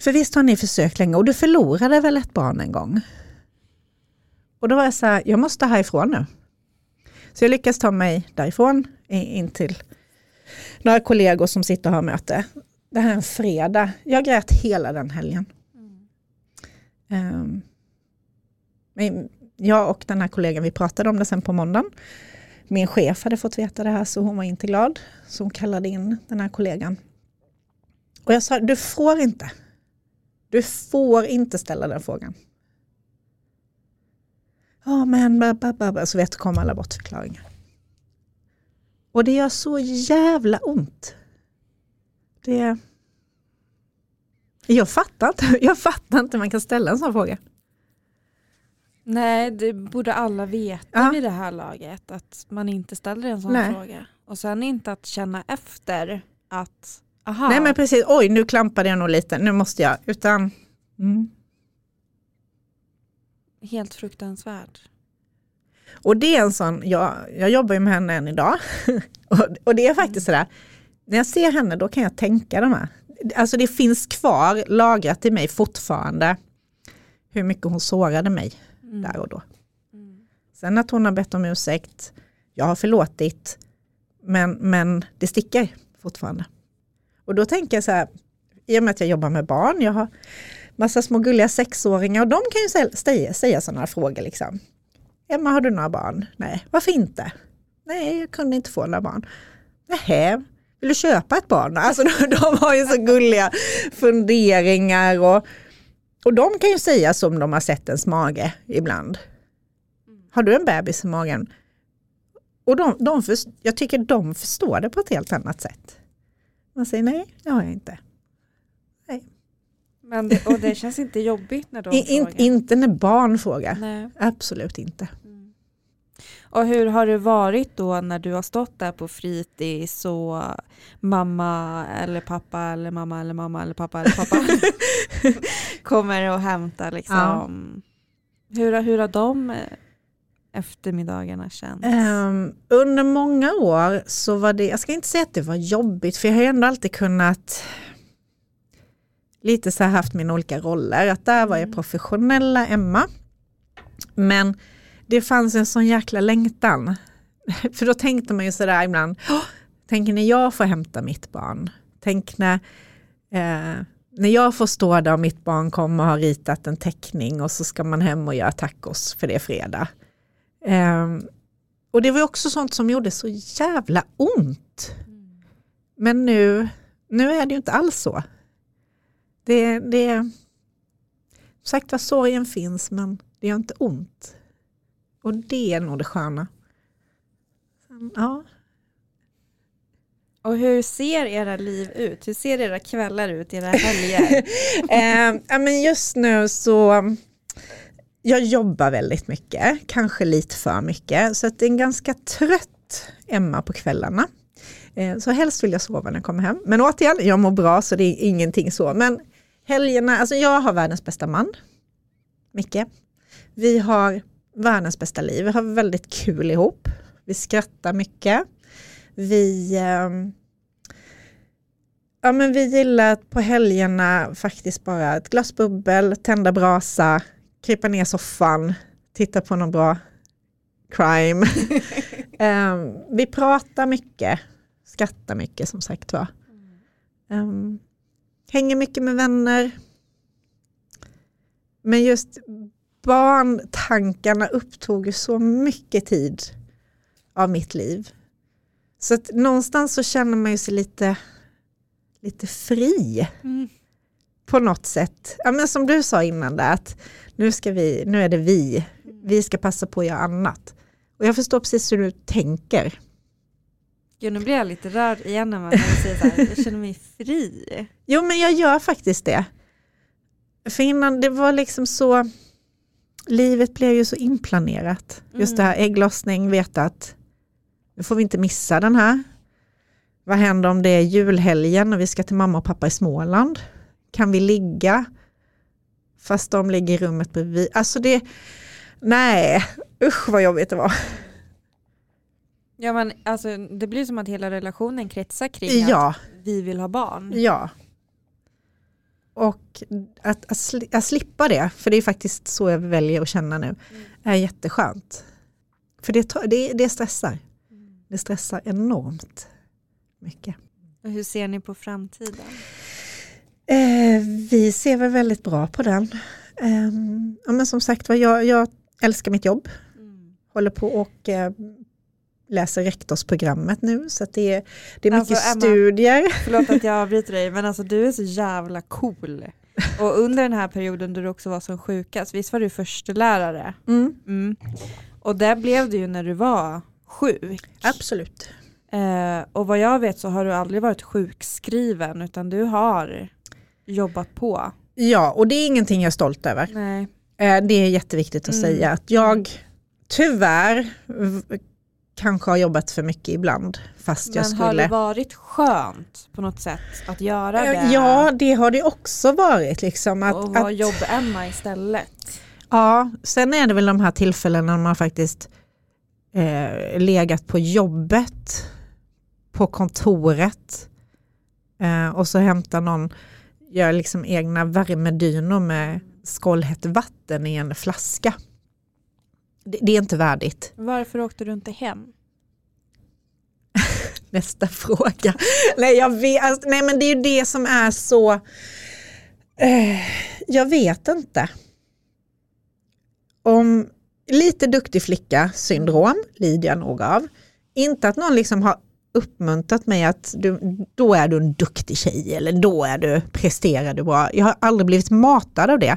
för visst har ni försökt länge och du förlorade väl ett barn en gång? Och då var jag så här, jag måste härifrån nu. Så jag lyckas ta mig därifrån in till några kollegor som sitter och har möte. Det här är en fredag. Jag grät hela den helgen. Um, jag och den här kollegan, vi pratade om det sen på måndagen. Min chef hade fått veta det här så hon var inte glad. Så hon kallade in den här kollegan. Och jag sa, du får inte. Du får inte ställa den frågan. Ja men, ba, ba, ba, ba. så vet kom alla bortförklaringar. Och det gör så jävla ont. Det... Jag fattar inte, jag fattar inte man kan ställa en sån fråga. Nej, det borde alla veta Ja. vid det här laget. Att man inte ställer en sån Nej. fråga. Och sen inte att känna efter att, aha, Nej men precis, oj nu klampade jag nog lite, nu måste jag. Utan, mm. Helt fruktansvärt. Och det är en sån, jag, jag jobbar ju med henne än idag. och, och det är faktiskt sådär, när jag ser henne då kan jag tänka de här. Alltså det finns kvar lagrat i mig fortfarande hur mycket hon sårade mig Mm. där och då. Mm. Sen att hon har bett om ursäkt, jag har förlåtit, men, men det sticker fortfarande. Och då tänker jag så här, i och med att jag jobbar med barn, jag har massa små gulliga sexåringar och de kan ju säga, säga, sådana frågor liksom. Emma, har du några barn? Nej, varför inte? Nej, jag kunde inte få några barn. Nähä, vill du köpa ett barn? Alltså de, de har ju så gulliga funderingar och, och de kan ju säga som de har sett ens mage ibland. Har du en bebis i magen? Och de, de först, jag tycker de förstår det på ett helt annat sätt. Man säger nej, det har jag inte. Men det, och det känns inte jobbigt när de in, frågar. inte när barn frågar. Nej. Absolut inte. Mm. Och hur har det varit då när du har stått där på fritids och mamma eller pappa eller mamma eller mamma eller pappa eller pappa kommer och hämtar liksom. Hur, har- hur har de eh, eftermiddagarna känts? Ehm, under många år så var det, jag ska inte säga att det var jobbigt, för jag har ändå alltid kunnat lite så här haft mina olika roller. Att där var jag Mm. professionella Emma. Men det fanns en sån jäkla längtan. För då tänkte man ju sådär ibland, "Åh, tänk när jag får hämta mitt barn. Tänk när, eh, när jag får stå där och mitt barn kommer och har ritat en teckning och så ska man hem och göra tacos för det är fredag. Ehm, och det var ju också sånt som gjorde så jävla ont. Men nu, nu är det ju inte alls så. Det, det, sagt vad sorgen finns men det gör inte ont. Och det är nog det sköna. Ja. Och hur ser era liv ut? Hur ser era kvällar ut, era helger? eh, men just nu så, jag jobbar väldigt mycket, kanske lite för mycket, så att det är en ganska trött Emma på kvällarna. Eh, så helst vill jag sova när jag kommer hem. Men återigen, jag mår bra så det är ingenting så. Men helgerna, alltså jag har världens bästa man, Micke. Vi har världens bästa liv, vi har väldigt kul ihop. Vi skrattar mycket. Vi, ehm, Ja, men vi gillar att på helgerna faktiskt bara ett glas bubbel, tända brasa, krypa ner soffan, titta på någon bra crime. um, vi pratar mycket, skrattar mycket som sagt var. Um, hänger mycket med vänner. Men just barntankarna upptog så mycket tid av mitt liv. Så att någonstans så känner man ju sig lite, lite fri Mm. på något sätt. Ja, men som du sa innan där, att nu, ska vi, nu är det vi, vi ska passa på att göra annat. Och jag förstår precis hur du tänker. Gud, nu blir jag lite rörd igen när du säger så här, jag känner mig fri. Jo men jag gör faktiskt det. För innan det var liksom så, livet blev ju så inplanerat. Just det här ägglossning, veta att nu får vi inte missa den här. Vad händer om det är julhelgen och vi ska till mamma och pappa i Småland? Kan vi ligga? Fast de ligger i rummet bredvid. Alltså det, nej, usch vad jobbigt det var. Ja, men alltså, det blir som att hela relationen kretsar kring Ja, att vi vill ha barn. ja. Och att, att, sli, att slippa det, för det är faktiskt så jag väljer att känna nu, är jätteskönt. För det, det, det stressar. Det stressar enormt mycket. Och hur ser ni på framtiden? Eh, vi ser väl väldigt bra på den. Eh, ja, men som sagt var, jag, jag älskar mitt jobb. Håller på och eh, läser rektorsprogrammet nu. Så det, är, det är mycket Alltså, Emma. studier. Förlåt att jag avbryter dig, men alltså du är så jävla cool. Och under den här perioden då du också var som sjukast, visst var du förstelärare? Mm, Mm. Och där blev du ju när du var sjuk. absolut. Eh, och vad jag vet så har du aldrig varit sjukskriven utan du har jobbat på. Ja, och det är ingenting jag är stolt över. Nej. Eh, Det är jätteviktigt att Mm. säga att jag tyvärr kanske har jobbat för mycket ibland fast jag Men har skulle. det varit skönt på något sätt att göra det? Eh, Ja, det har det också varit. Liksom, att, och vara att, jobb-Emma istället. ja, sen är det väl de här tillfällena när man faktiskt eh, legat på jobbet, på kontoret eh, och så hämtar någon, gör liksom egna värmedynor med skållhett vatten i en flaska. Det, det är inte värdigt. Varför åkte du inte hem? Nästa fråga. Nej, jag vet, alltså, nej men det är ju det som är så... Eh, jag vet inte. Om lite duktig flicka syndrom lider jag nog av. Inte att någon liksom har uppmuntrat mig att du, då är du en duktig tjej eller då är du, presterar du bra. Jag har aldrig blivit matad av det.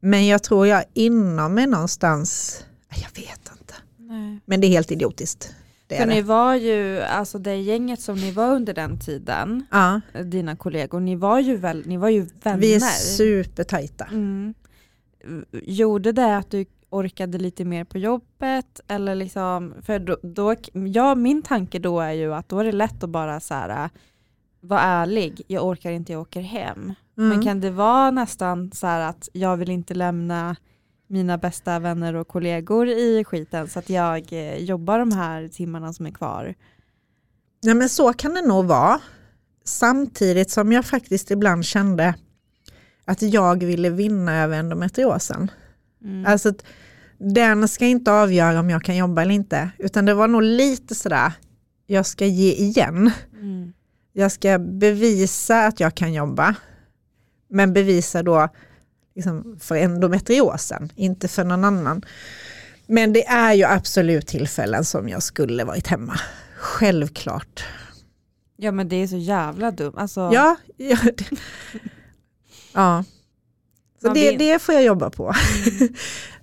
Men jag tror jag inom mig någonstans, jag vet inte. Nej. Men det är helt idiotiskt. Det För är ni det. var ju, alltså det gänget som ni var under den tiden, Ja. dina kollegor, ni var ju, väl, ni var ju vänner. Vi är supertajta. Mm. Gjorde det att du orkade lite mer på jobbet? Eller liksom, för då, då, ja, min tanke då är ju att då är det lätt att bara så här, vara ärlig, jag orkar inte, jag åker hem. Men Mm. kan det vara nästan så här att jag vill inte lämna mina bästa vänner och kollegor i skiten så att jag eh, jobbar de här timmarna som är kvar? Ja, men så kan det nog vara. Samtidigt som jag faktiskt ibland kände att jag ville vinna över endometriosen. Mm. Alltså att den ska inte avgöra om jag kan jobba eller inte. Utan det var nog lite sådär, jag ska ge igen. Mm. Jag ska bevisa att jag kan jobba. Men bevisa då liksom för endometriosen, inte för någon annan. Men det är ju absolut tillfällen som jag skulle varit hemma. Självklart. Ja men det är så jävla dumt. Alltså, Ja, ja. det- ja. Så det, det får jag jobba på.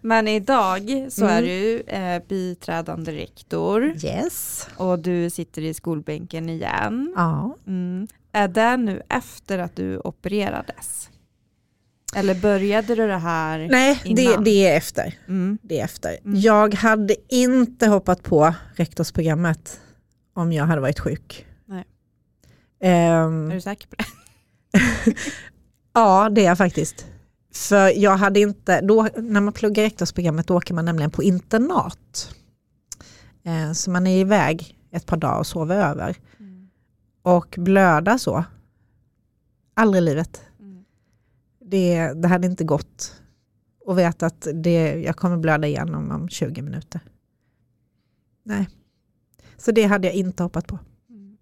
Men idag så Mm. är du eh, biträdande rektor Yes. och du sitter i skolbänken igen. Ja. Mm. Är det nu efter att du opererades? Eller började du det här? Nej, det, Innan. det är efter. Mm. Det är efter. Mm. Jag hade inte hoppat på rektorsprogrammet om jag hade varit sjuk. Nej. Ehm, Är du säker på det? ja, det är jag faktiskt. För jag hade inte, då, när man pluggar rektorsprogrammet då åker man nämligen på internat. Eh, så man är iväg ett par dagar och sover över. och blöda så. Aldrig i livet. Mm. Det, det hade inte gått och veta att det, jag kommer blöda igenom om 20 minuter. Nej. Så det hade jag inte hoppat på. Mm.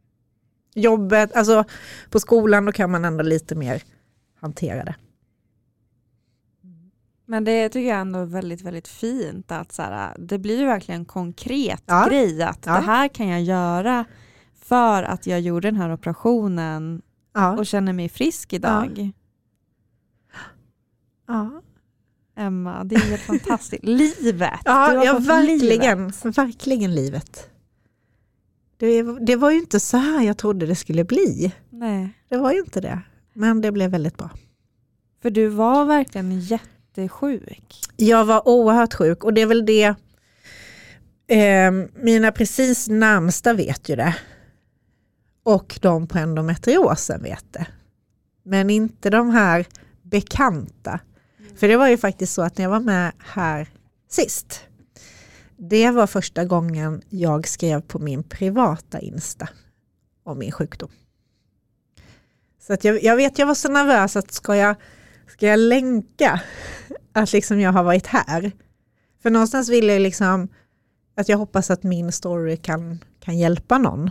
Jobbet, alltså på skolan då kan man ändå lite mer hantera det. Men det tycker jag ändå är väldigt, väldigt fint att så här, det blir ju verkligen en konkret Ja. grej att Ja. det här kan jag göra för att jag gjorde den här operationen Ja. och känner mig frisk idag. ja. Emma, det är helt fantastiskt. Livet! Ja, ja verkligen, livet. verkligen livet. Det, det var ju inte så här jag trodde det skulle bli. Nej, Det var ju inte det. Men det blev väldigt bra. för du var verkligen jättesjuk. Jag var oerhört sjuk och det är väl det, eh, mina precis närmsta vet ju det. Och de på endometriosen vet det. Men inte de här bekanta. För det var ju faktiskt så att när jag var med här sist, det var första gången jag skrev på min privata Insta om min sjukdom. Så att jag, jag vet, jag var så nervös att ska jag, ska jag länka att liksom jag har varit här? För någonstans vill jag liksom att jag hoppas att min story kan, kan hjälpa någon.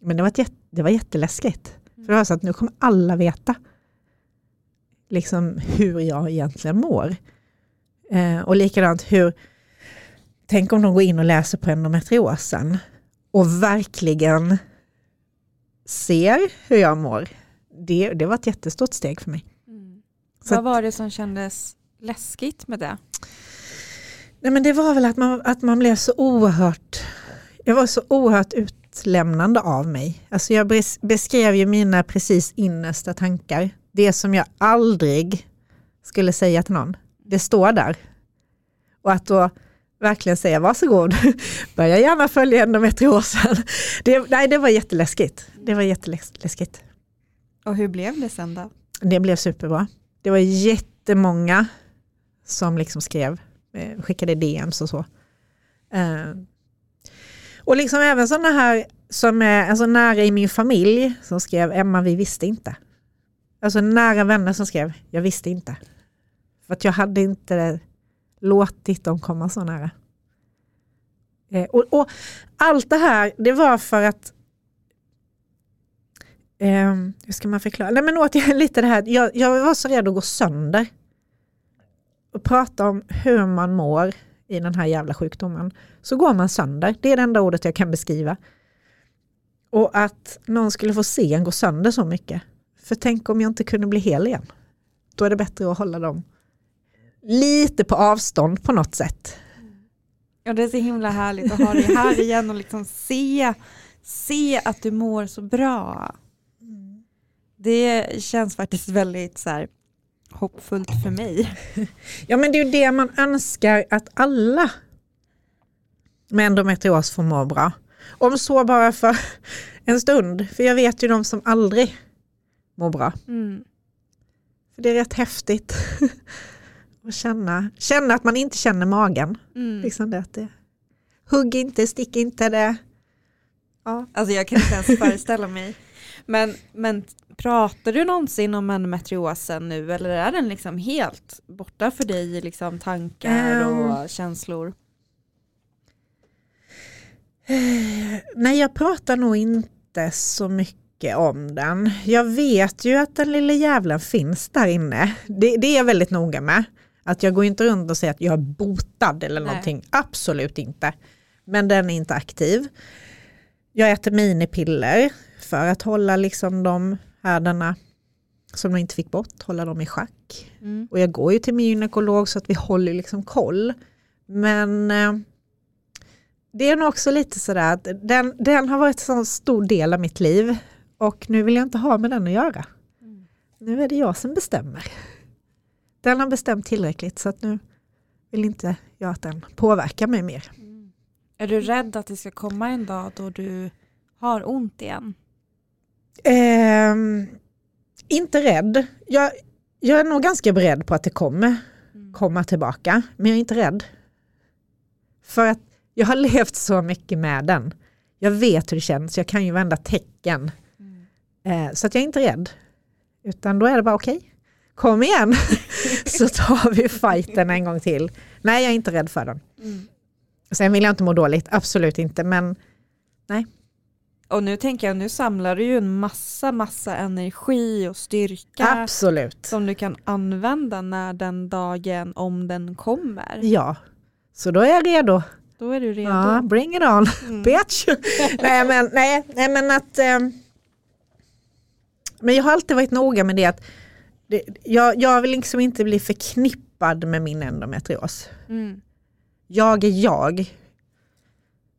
Men det var, ett, det var jätteläskigt. För det var så att nu kommer alla veta liksom hur jag egentligen mår. Eh, och likadant hur, tänk om de går in och läser på endometriosen och verkligen ser hur jag mår. Det, det var ett jättestort steg för mig. Så Vad var det som kändes läskigt med det? Nej, men det var väl att man, att man blev så oerhört, jag var så oerhört utlämnande av mig. Alltså jag bes- beskrev ju mina precis innersta tankar. Det som jag aldrig skulle säga till någon. Det står där. Och att då verkligen säga varsågod, börja gärna följa endometriosen. Det, nej, det var jätteläskigt. Det var jätteläskigt. Och hur blev det sen då? Det blev superbra. Det var jättemånga som liksom skrev, eh, skickade DMs och så. Eh, och liksom även sådana här som är alltså nära i min familj som skrev Emma vi visste inte. Alltså nära vänner som skrev jag visste inte. För att jag hade inte låtit dem komma så nära. Eh, och, och allt det här det var för att Eh, hur ska man förklara? Nej men återigen lite det här, jag, jag var så rädd att gå sönder. Och prata om hur man mår i den här jävla sjukdomen. Så går man sönder, det är det enda ordet jag kan beskriva. Och att någon skulle få se en gå sönder så mycket. För tänk om jag inte kunde bli hel igen. Då är det bättre att hålla dem lite på avstånd på något sätt. Ja, det är så himla härligt att ha dig här igen och liksom se, se att du mår så bra. Det känns faktiskt väldigt så här, hoppfullt för mig. Ja men det är ju det man önskar att alla med endometrios får må bra. Om så bara för en stund, för jag vet ju de som aldrig mår bra. Mm. För det är rätt häftigt att känna, känna att man inte känner magen. Mm. Liksom det, att det, hugg inte, stick inte det. Ja. Alltså jag kan inte ens föreställa mig. Men, men pratar du någonsin om endometriosen nu eller är den liksom helt borta för dig i liksom tankar och Ehm. känslor? Nej, jag pratar nog inte så mycket om den. Jag vet ju att den lilla jävlen finns där inne. Det, det är jag väldigt noga med. Att jag går inte runt och säger att jag är botad eller Nej. någonting. Absolut inte. Men den är inte aktiv. Jag äter minipiller för att hålla liksom de härdarna som de inte fick bort, hålla dem i schack. Mm. Och jag går ju till min gynekolog så att vi håller liksom koll. Men eh, det är nog också lite sådär att den, den har varit en så stor del av mitt liv och nu vill jag inte ha med den att göra. Mm. Nu är det jag som bestämmer. Den har bestämt tillräckligt så att nu vill inte jag att den påverkar mig mer. Är du rädd att det ska komma en dag då du har ont igen? Ehm, inte rädd. Jag, jag är nog ganska beredd på att det kommer komma tillbaka, men jag är inte rädd. För att jag har levt så mycket med den. Jag vet hur det känns, jag kan ju varenda tecken nacken. Eh, så att jag är inte rädd. Utan då är det bara okej, okay, kom igen så tar vi fighten en gång till. Nej, jag är inte rädd för den. Mm. Sen vill jag inte må dåligt, absolut inte, men nej. Och nu tänker jag, nu samlar du ju en massa, massa energi och styrka. Absolut. Som du kan använda när den dagen, om den kommer. Ja, så då är jag redo. Då är du redo. Ja, bring it on, mm. bitch. nej, men, nej, nej, men att... Eh, men jag har alltid varit noga med det att det, jag, jag vill liksom inte bli förknippad med min endometrios. Mm. Jag är jag.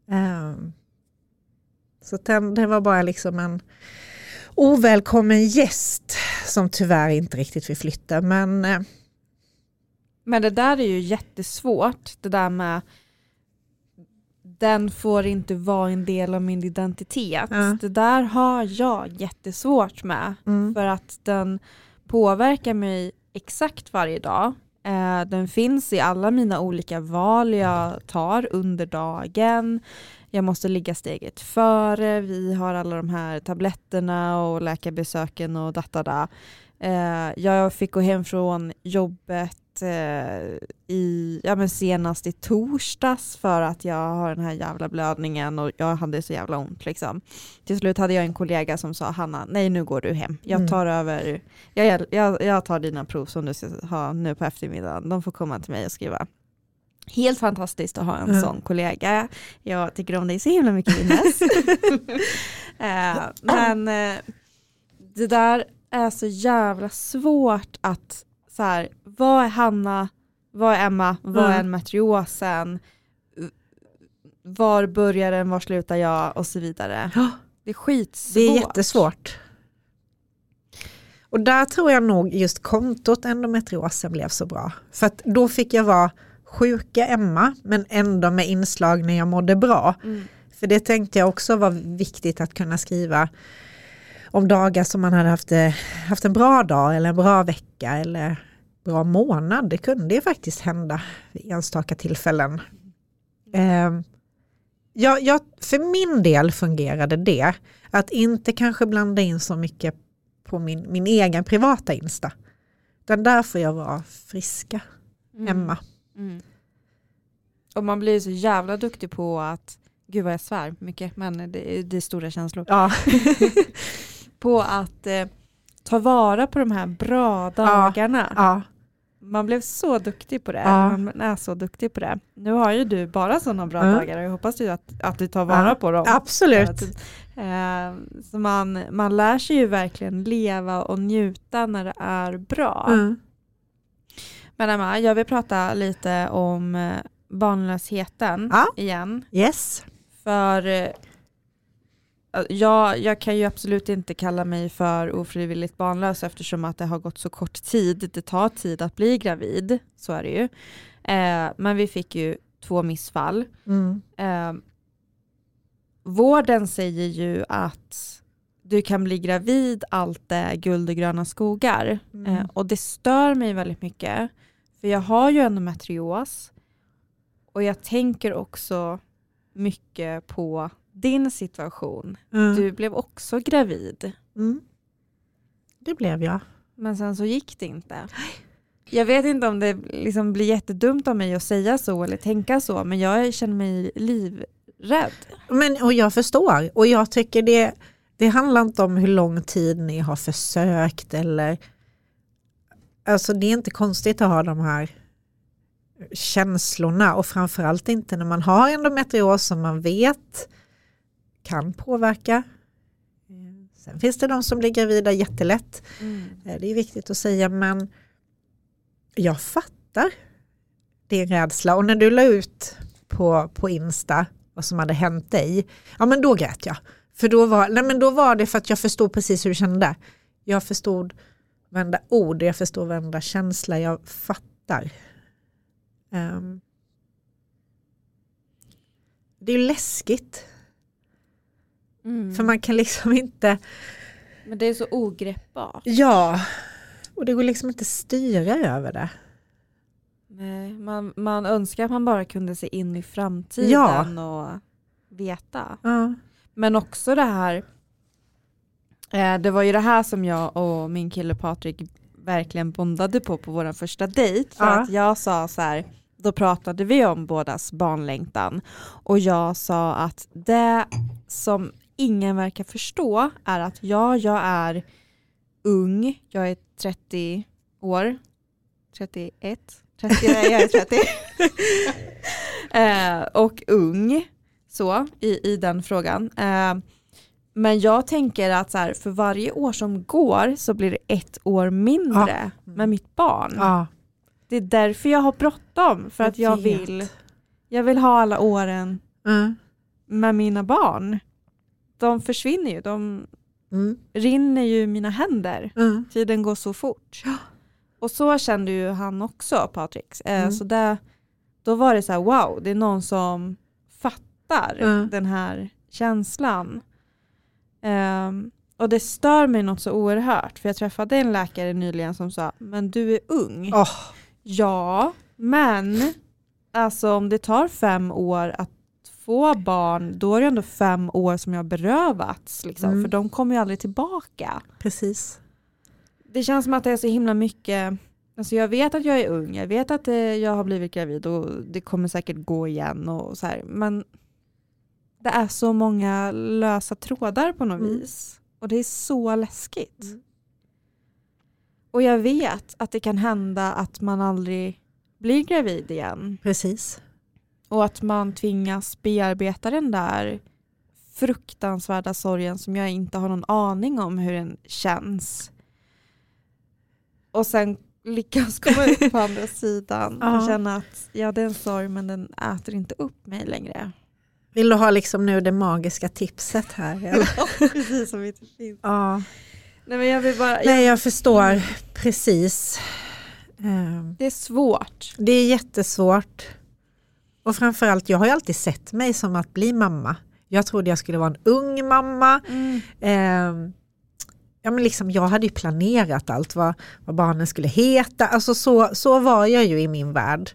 Um, så den, det var bara liksom en ovälkommen gäst som tyvärr inte riktigt vill flytta. Men, uh, men det där är ju jättesvårt, det där med den får inte vara en del av min identitet. Ja. Det där har jag jättesvårt med. Mm. För att den påverkar mig exakt varje dag. Eh, den finns i alla mina olika val jag tar under dagen. Jag måste ligga steget före. Vi har alla de här tabletterna och läkarbesöken och data. Eh, jag fick gå hem från jobbet eh, i, ja, men senast i torsdags för att jag har den här jävla blödningen och jag hade så jävla ont. Liksom. Till slut hade jag en kollega som sa Hanna, nej nu går du hem. Jag mm. tar mm. över, jag, jag, jag tar dina prov som du ska ha nu på eftermiddagen. De får komma till mig och skriva. Helt fantastiskt att ha en mm. sån kollega. Jag tycker om dig så himla mycket Ines. eh, men eh, det där är så jävla svårt att så här, vad är Hanna, vad är Emma, vad är endometriosen, var börjar den, var slutar jag och så vidare. Det är skitsvårt. Det är jättesvårt. Och där tror jag nog just kontot endometriosen blev så bra. För att då fick jag vara sjuka Emma men ändå med inslag när jag mådde bra. Mm. För det tänkte jag också var viktigt att kunna skriva om dagar som man hade haft, eh, haft en bra dag eller en bra vecka eller bra månad. Det kunde ju faktiskt hända vid enstaka tillfällen. Eh, ja, ja, för min del fungerade det. Att inte kanske blanda in så mycket på min, min egen privata Insta. Utan där får jag vara friska mm. hemma. Mm. Och man blir så jävla duktig på att, gud vad jag svär mycket, men det, det är stora känslor. Ja. på att eh, ta vara på de här bra dagarna. Ja, ja. Man blev så duktig på det. Ja. Man är så duktig på det. Nu har ju du bara sådana bra mm. dagar och jag hoppas ju att, att du tar vara på dem. Absolut. Eh, så man, man lär sig ju verkligen leva och njuta när det är bra. Mm. Men Emma, jag vill prata lite om eh, barnlösheten ja. igen. Yes. För eh, jag, jag kan ju absolut inte kalla mig för ofrivilligt barnlös eftersom att det har gått så kort tid. Det tar tid att bli gravid, så är det ju. Eh, men vi fick ju två missfall. Mm. Eh, vården säger ju att du kan bli gravid, allt är guld och gröna skogar. Mm. Eh, och det stör mig väldigt mycket. För jag har ju endometrios och jag tänker också mycket på din situation. Mm. Du blev också gravid. Mm. Det blev jag. Men sen så gick det inte. Jag vet inte om det liksom blir jättedumt av mig att säga så eller tänka så, men jag känner mig livrädd. Men, och jag förstår, och jag tycker det, det handlar inte om hur lång tid ni har försökt eller Alltså det är inte konstigt att ha de här känslorna och framförallt inte när man har endometrios som man vet kan påverka. Sen finns det de som blir gravida jättelätt. Mm. Eh, det är viktigt att säga men jag fattar din rädsla och när du la ut på, på Insta vad som hade hänt dig, ja men då grät jag. För då var, nej men då var det för att jag förstod precis hur du kände. Jag förstod varenda ord, jag förstår varenda känsla, jag fattar. Um, det är läskigt. Mm. För man kan liksom inte... Men det är så ogreppbart. Ja, och det går liksom inte styra över det. Nej, man, man önskar att man bara kunde se in i framtiden ja. och veta. Ja. Men också det här det var ju det här som jag och min kille Patrik verkligen bondade på på vår första dejt. För Ja. att jag sa så här, då pratade vi om bådas barnlängtan och jag sa att det som ingen verkar förstå är att ja, jag är ung, jag är 30 år, 31, 30, nej, jag är 30. eh, och ung så i, i den frågan. Eh, men jag tänker att så här, för varje år som går så blir det ett år mindre med mitt barn. Ja, Det är därför jag har bråttom, för att jag vet. vill, jag vill ha alla åren Mm. med mina barn. De försvinner ju, de Mm. rinner ju i mina händer. Mm. Tiden går så fort. Och så kände ju han också, Patrik. Eh, Mm. Så det, då var det så här, wow, det är någon som fattar Mm. den här känslan. Ehm, och det stör mig något så oerhört, för jag träffade en läkare nyligen som sa, men du är ung. Åh, Ja, men alltså om det tar fem år att få barn, då är det ändå fem år som jag berövats. Liksom, Mm. För de kommer ju aldrig tillbaka. precis. Det känns som att det är så himla mycket, alltså jag vet att jag är ung, jag vet att eh, jag har blivit gravid och det kommer säkert gå igen och så här, men det är så många lösa trådar på något Mm. vis. Och det är så läskigt. Mm. Och jag vet att det kan hända att man aldrig blir gravid igen. Precis. Och att man tvingas bearbeta den där fruktansvärda sorgen som jag inte har någon aning om hur den känns. Och sen lyckas komma ut på andra sidan och Ja. känna att ja det är en sorg men den äter inte upp mig längre. Vill du ha liksom nu det magiska tipset här? Eller? Precis som inte finns. ja. Nej men jag vill bara, Nej, jag förstår precis. Ehm, det är svårt. Det är jättesvårt. Och framförallt, jag har ju alltid sett mig som att bli mamma. Jag trodde jag skulle vara en ung mamma. Ehm, ja, men liksom, jag hade ju planerat allt vad, vad barnen skulle heta. Alltså så, så var jag ju i min värld.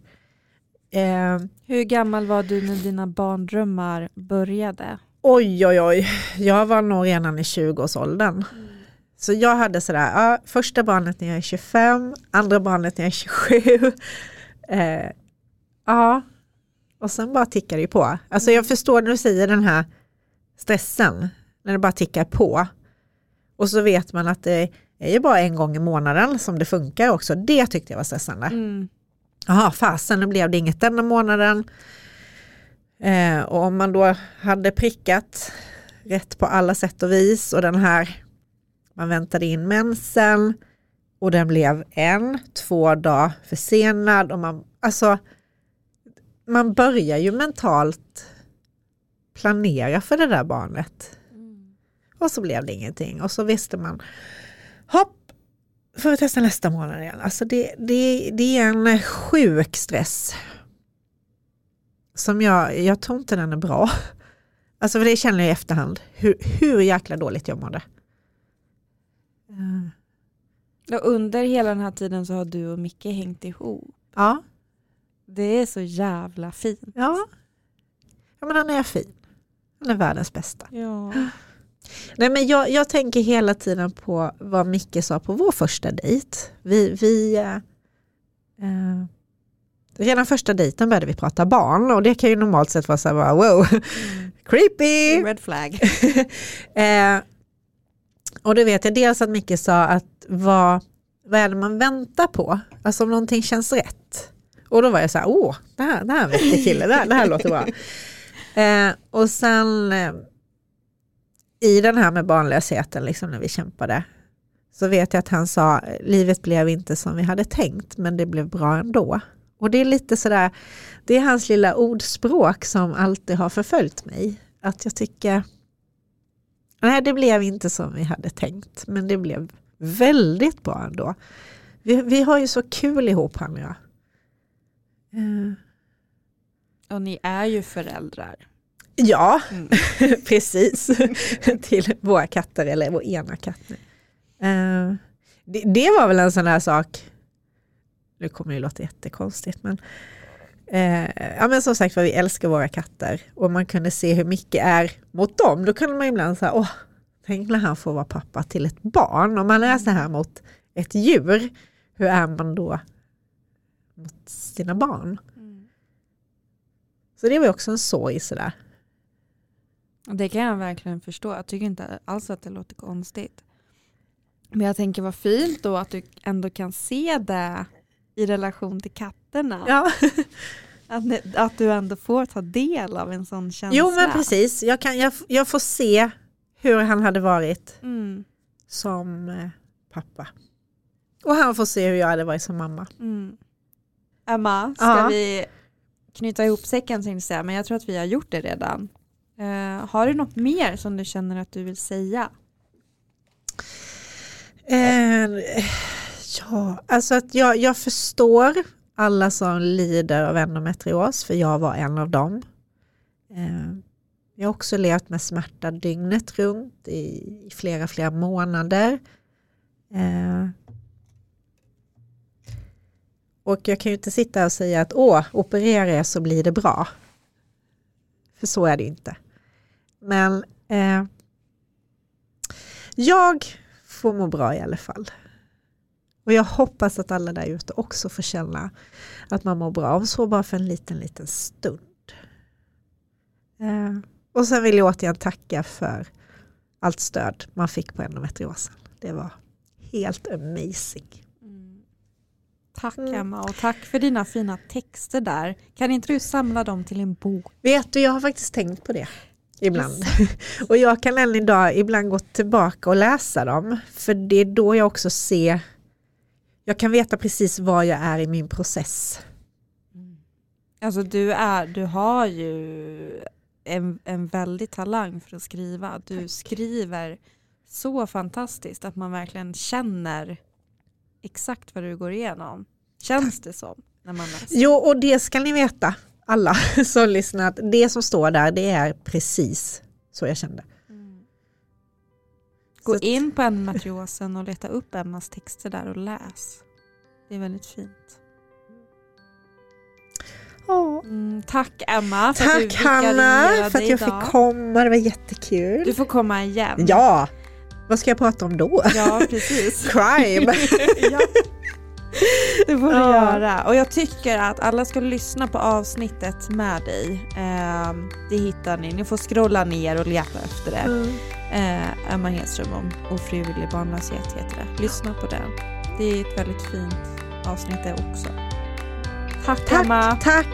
Ehm, Hur gammal var du när dina barndrömmar började? oj, oj, oj. Jag var nog redan i 20-årsåldern. Så jag hade sådär, ja, första barnet när jag är 25, andra barnet när jag är 27. Eh, ja, och sen bara tickar det på. Alltså jag förstår när du säger den här stressen, när det bara tickar på. Och så vet man att det är ju bara en gång i månaden som det funkar också. Det tyckte jag var stressande. Mm. Jaha, fasen nu blev det inget denna månaden. Eh, och om man då hade prickat rätt på alla sätt och vis och den här, man väntade in mensen och den blev en, två dagar försenad och man, alltså man börjar ju mentalt planera för det där barnet. Och så blev det ingenting och så visste man, hopp, får vi testa nästa månad igen. Alltså det, det, det är en sjuk stress. Som jag, jag tror inte den är bra. Alltså för det känner jag i efterhand, hur, hur jäkla dåligt jag mådde. Eh, Och under hela den här tiden så har du och Micke hängt ihop. Ja, Det är så jävla fint. ja. ja men han är fin. Han är världens bästa. Ja. Nej, men jag, jag tänker hela tiden på vad Micke sa på vår första dejt. Vi, vi, eh, eh, redan första dejten började vi prata barn och det kan ju normalt sett vara så här, bara, wow, creepy. Red flag. Eh, och då vet jag dels att Micke sa att vad, vad är det man väntar på? Alltså om någonting känns rätt. Och då var jag så här, åh, det här, det här är en kille, det här, det här låter bra. Eh, och sen eh, i den här med barnlösheten, liksom när vi kämpade, så vet jag att han sa, livet blev inte som vi hade tänkt, men det blev bra ändå. Och det är lite sådär, det är hans lilla ordspråk som alltid har förföljt mig. Att jag tycker, nej det blev inte som vi hade tänkt, men det blev väldigt bra ändå. Vi, vi har ju så kul ihop han och jag. Uh. Och ni är ju föräldrar. Ja, Mm. precis. Till våra katter, eller vår ena katt nu. Eh, det, det var väl en sån här sak, nu kommer det låta jättekonstigt, men, eh, ja, men som sagt var vi älskar våra katter och man kunde se hur mycket är mot dem. Då kunde man ibland säga, åh, Tänk när han får vara pappa till ett barn. Om man är så här mot ett djur, hur är man då mot sina barn? Mm. Så det var också en sorg sådär. Det kan jag verkligen förstå. Jag tycker inte alls att det låter konstigt. Men jag tänker vad fint då att du ändå kan se det i relation till katterna. Ja. Att, att du ändå får ta del av en sån känsla. Jo men precis, jag, kan, jag, jag får se hur han hade varit Mm, som eh, pappa. Och han får se hur jag hade varit som mamma. mm. Emma, ska Ja. vi knyta ihop säcken tänkte jag men jag tror att vi har gjort det redan. Eh, har du något mer som du känner att du vill säga? Eh, ja, alltså att jag, jag förstår alla som lider av endometrios, för jag var en av dem. Eh, jag har också levt med smärta dygnet runt i, i flera, flera månader. Eh, och jag kan ju inte sitta och säga att åh, operera jag så blir det bra. För så är det inte. Men eh, jag får må bra i alla fall. Och jag hoppas att alla där ute också får känna att man mår bra, om så bara för en liten, liten stund. Eh, och sen vill jag återigen tacka för allt stöd man fick på endometriosen. Det var helt amazing. Tack Mm. Emma och tack för dina fina texter där. Kan inte du samla dem till en bok? Vet du, jag har faktiskt tänkt på det ibland. och jag kan än idag ibland gå tillbaka och läsa dem. För det är då jag också ser, jag kan veta precis var jag är i min process. Alltså du, är, du har ju en, en väldig talang för att skriva. Du skriver så fantastiskt att man verkligen känner exakt vad du går igenom. Känns det som när man läser? Jo, och det ska ni veta, alla som lyssnar, att det som står där, det är precis så jag kände. Gå Så in på endometriosen och leta upp Emmas texter där och läs. Det är väldigt fint. Mm, tack Emma för att du Tack Hanna för att jag idag. fick komma, det var jättekul. Du får komma igen. Ja, vad ska jag prata om då? Ja, precis. Crime! ja. Det får du Ja. göra. Och jag tycker att alla ska lyssna på avsnittet med dig. Ehm, det hittar ni. Ni får scrolla ner och leta efter det. Mm. Eh, Emma Hedström om ofrivillig barnlöshet heter det. Lyssna på det. Det är ett väldigt fint avsnitt det också. Tack, Tack, Emma. tack!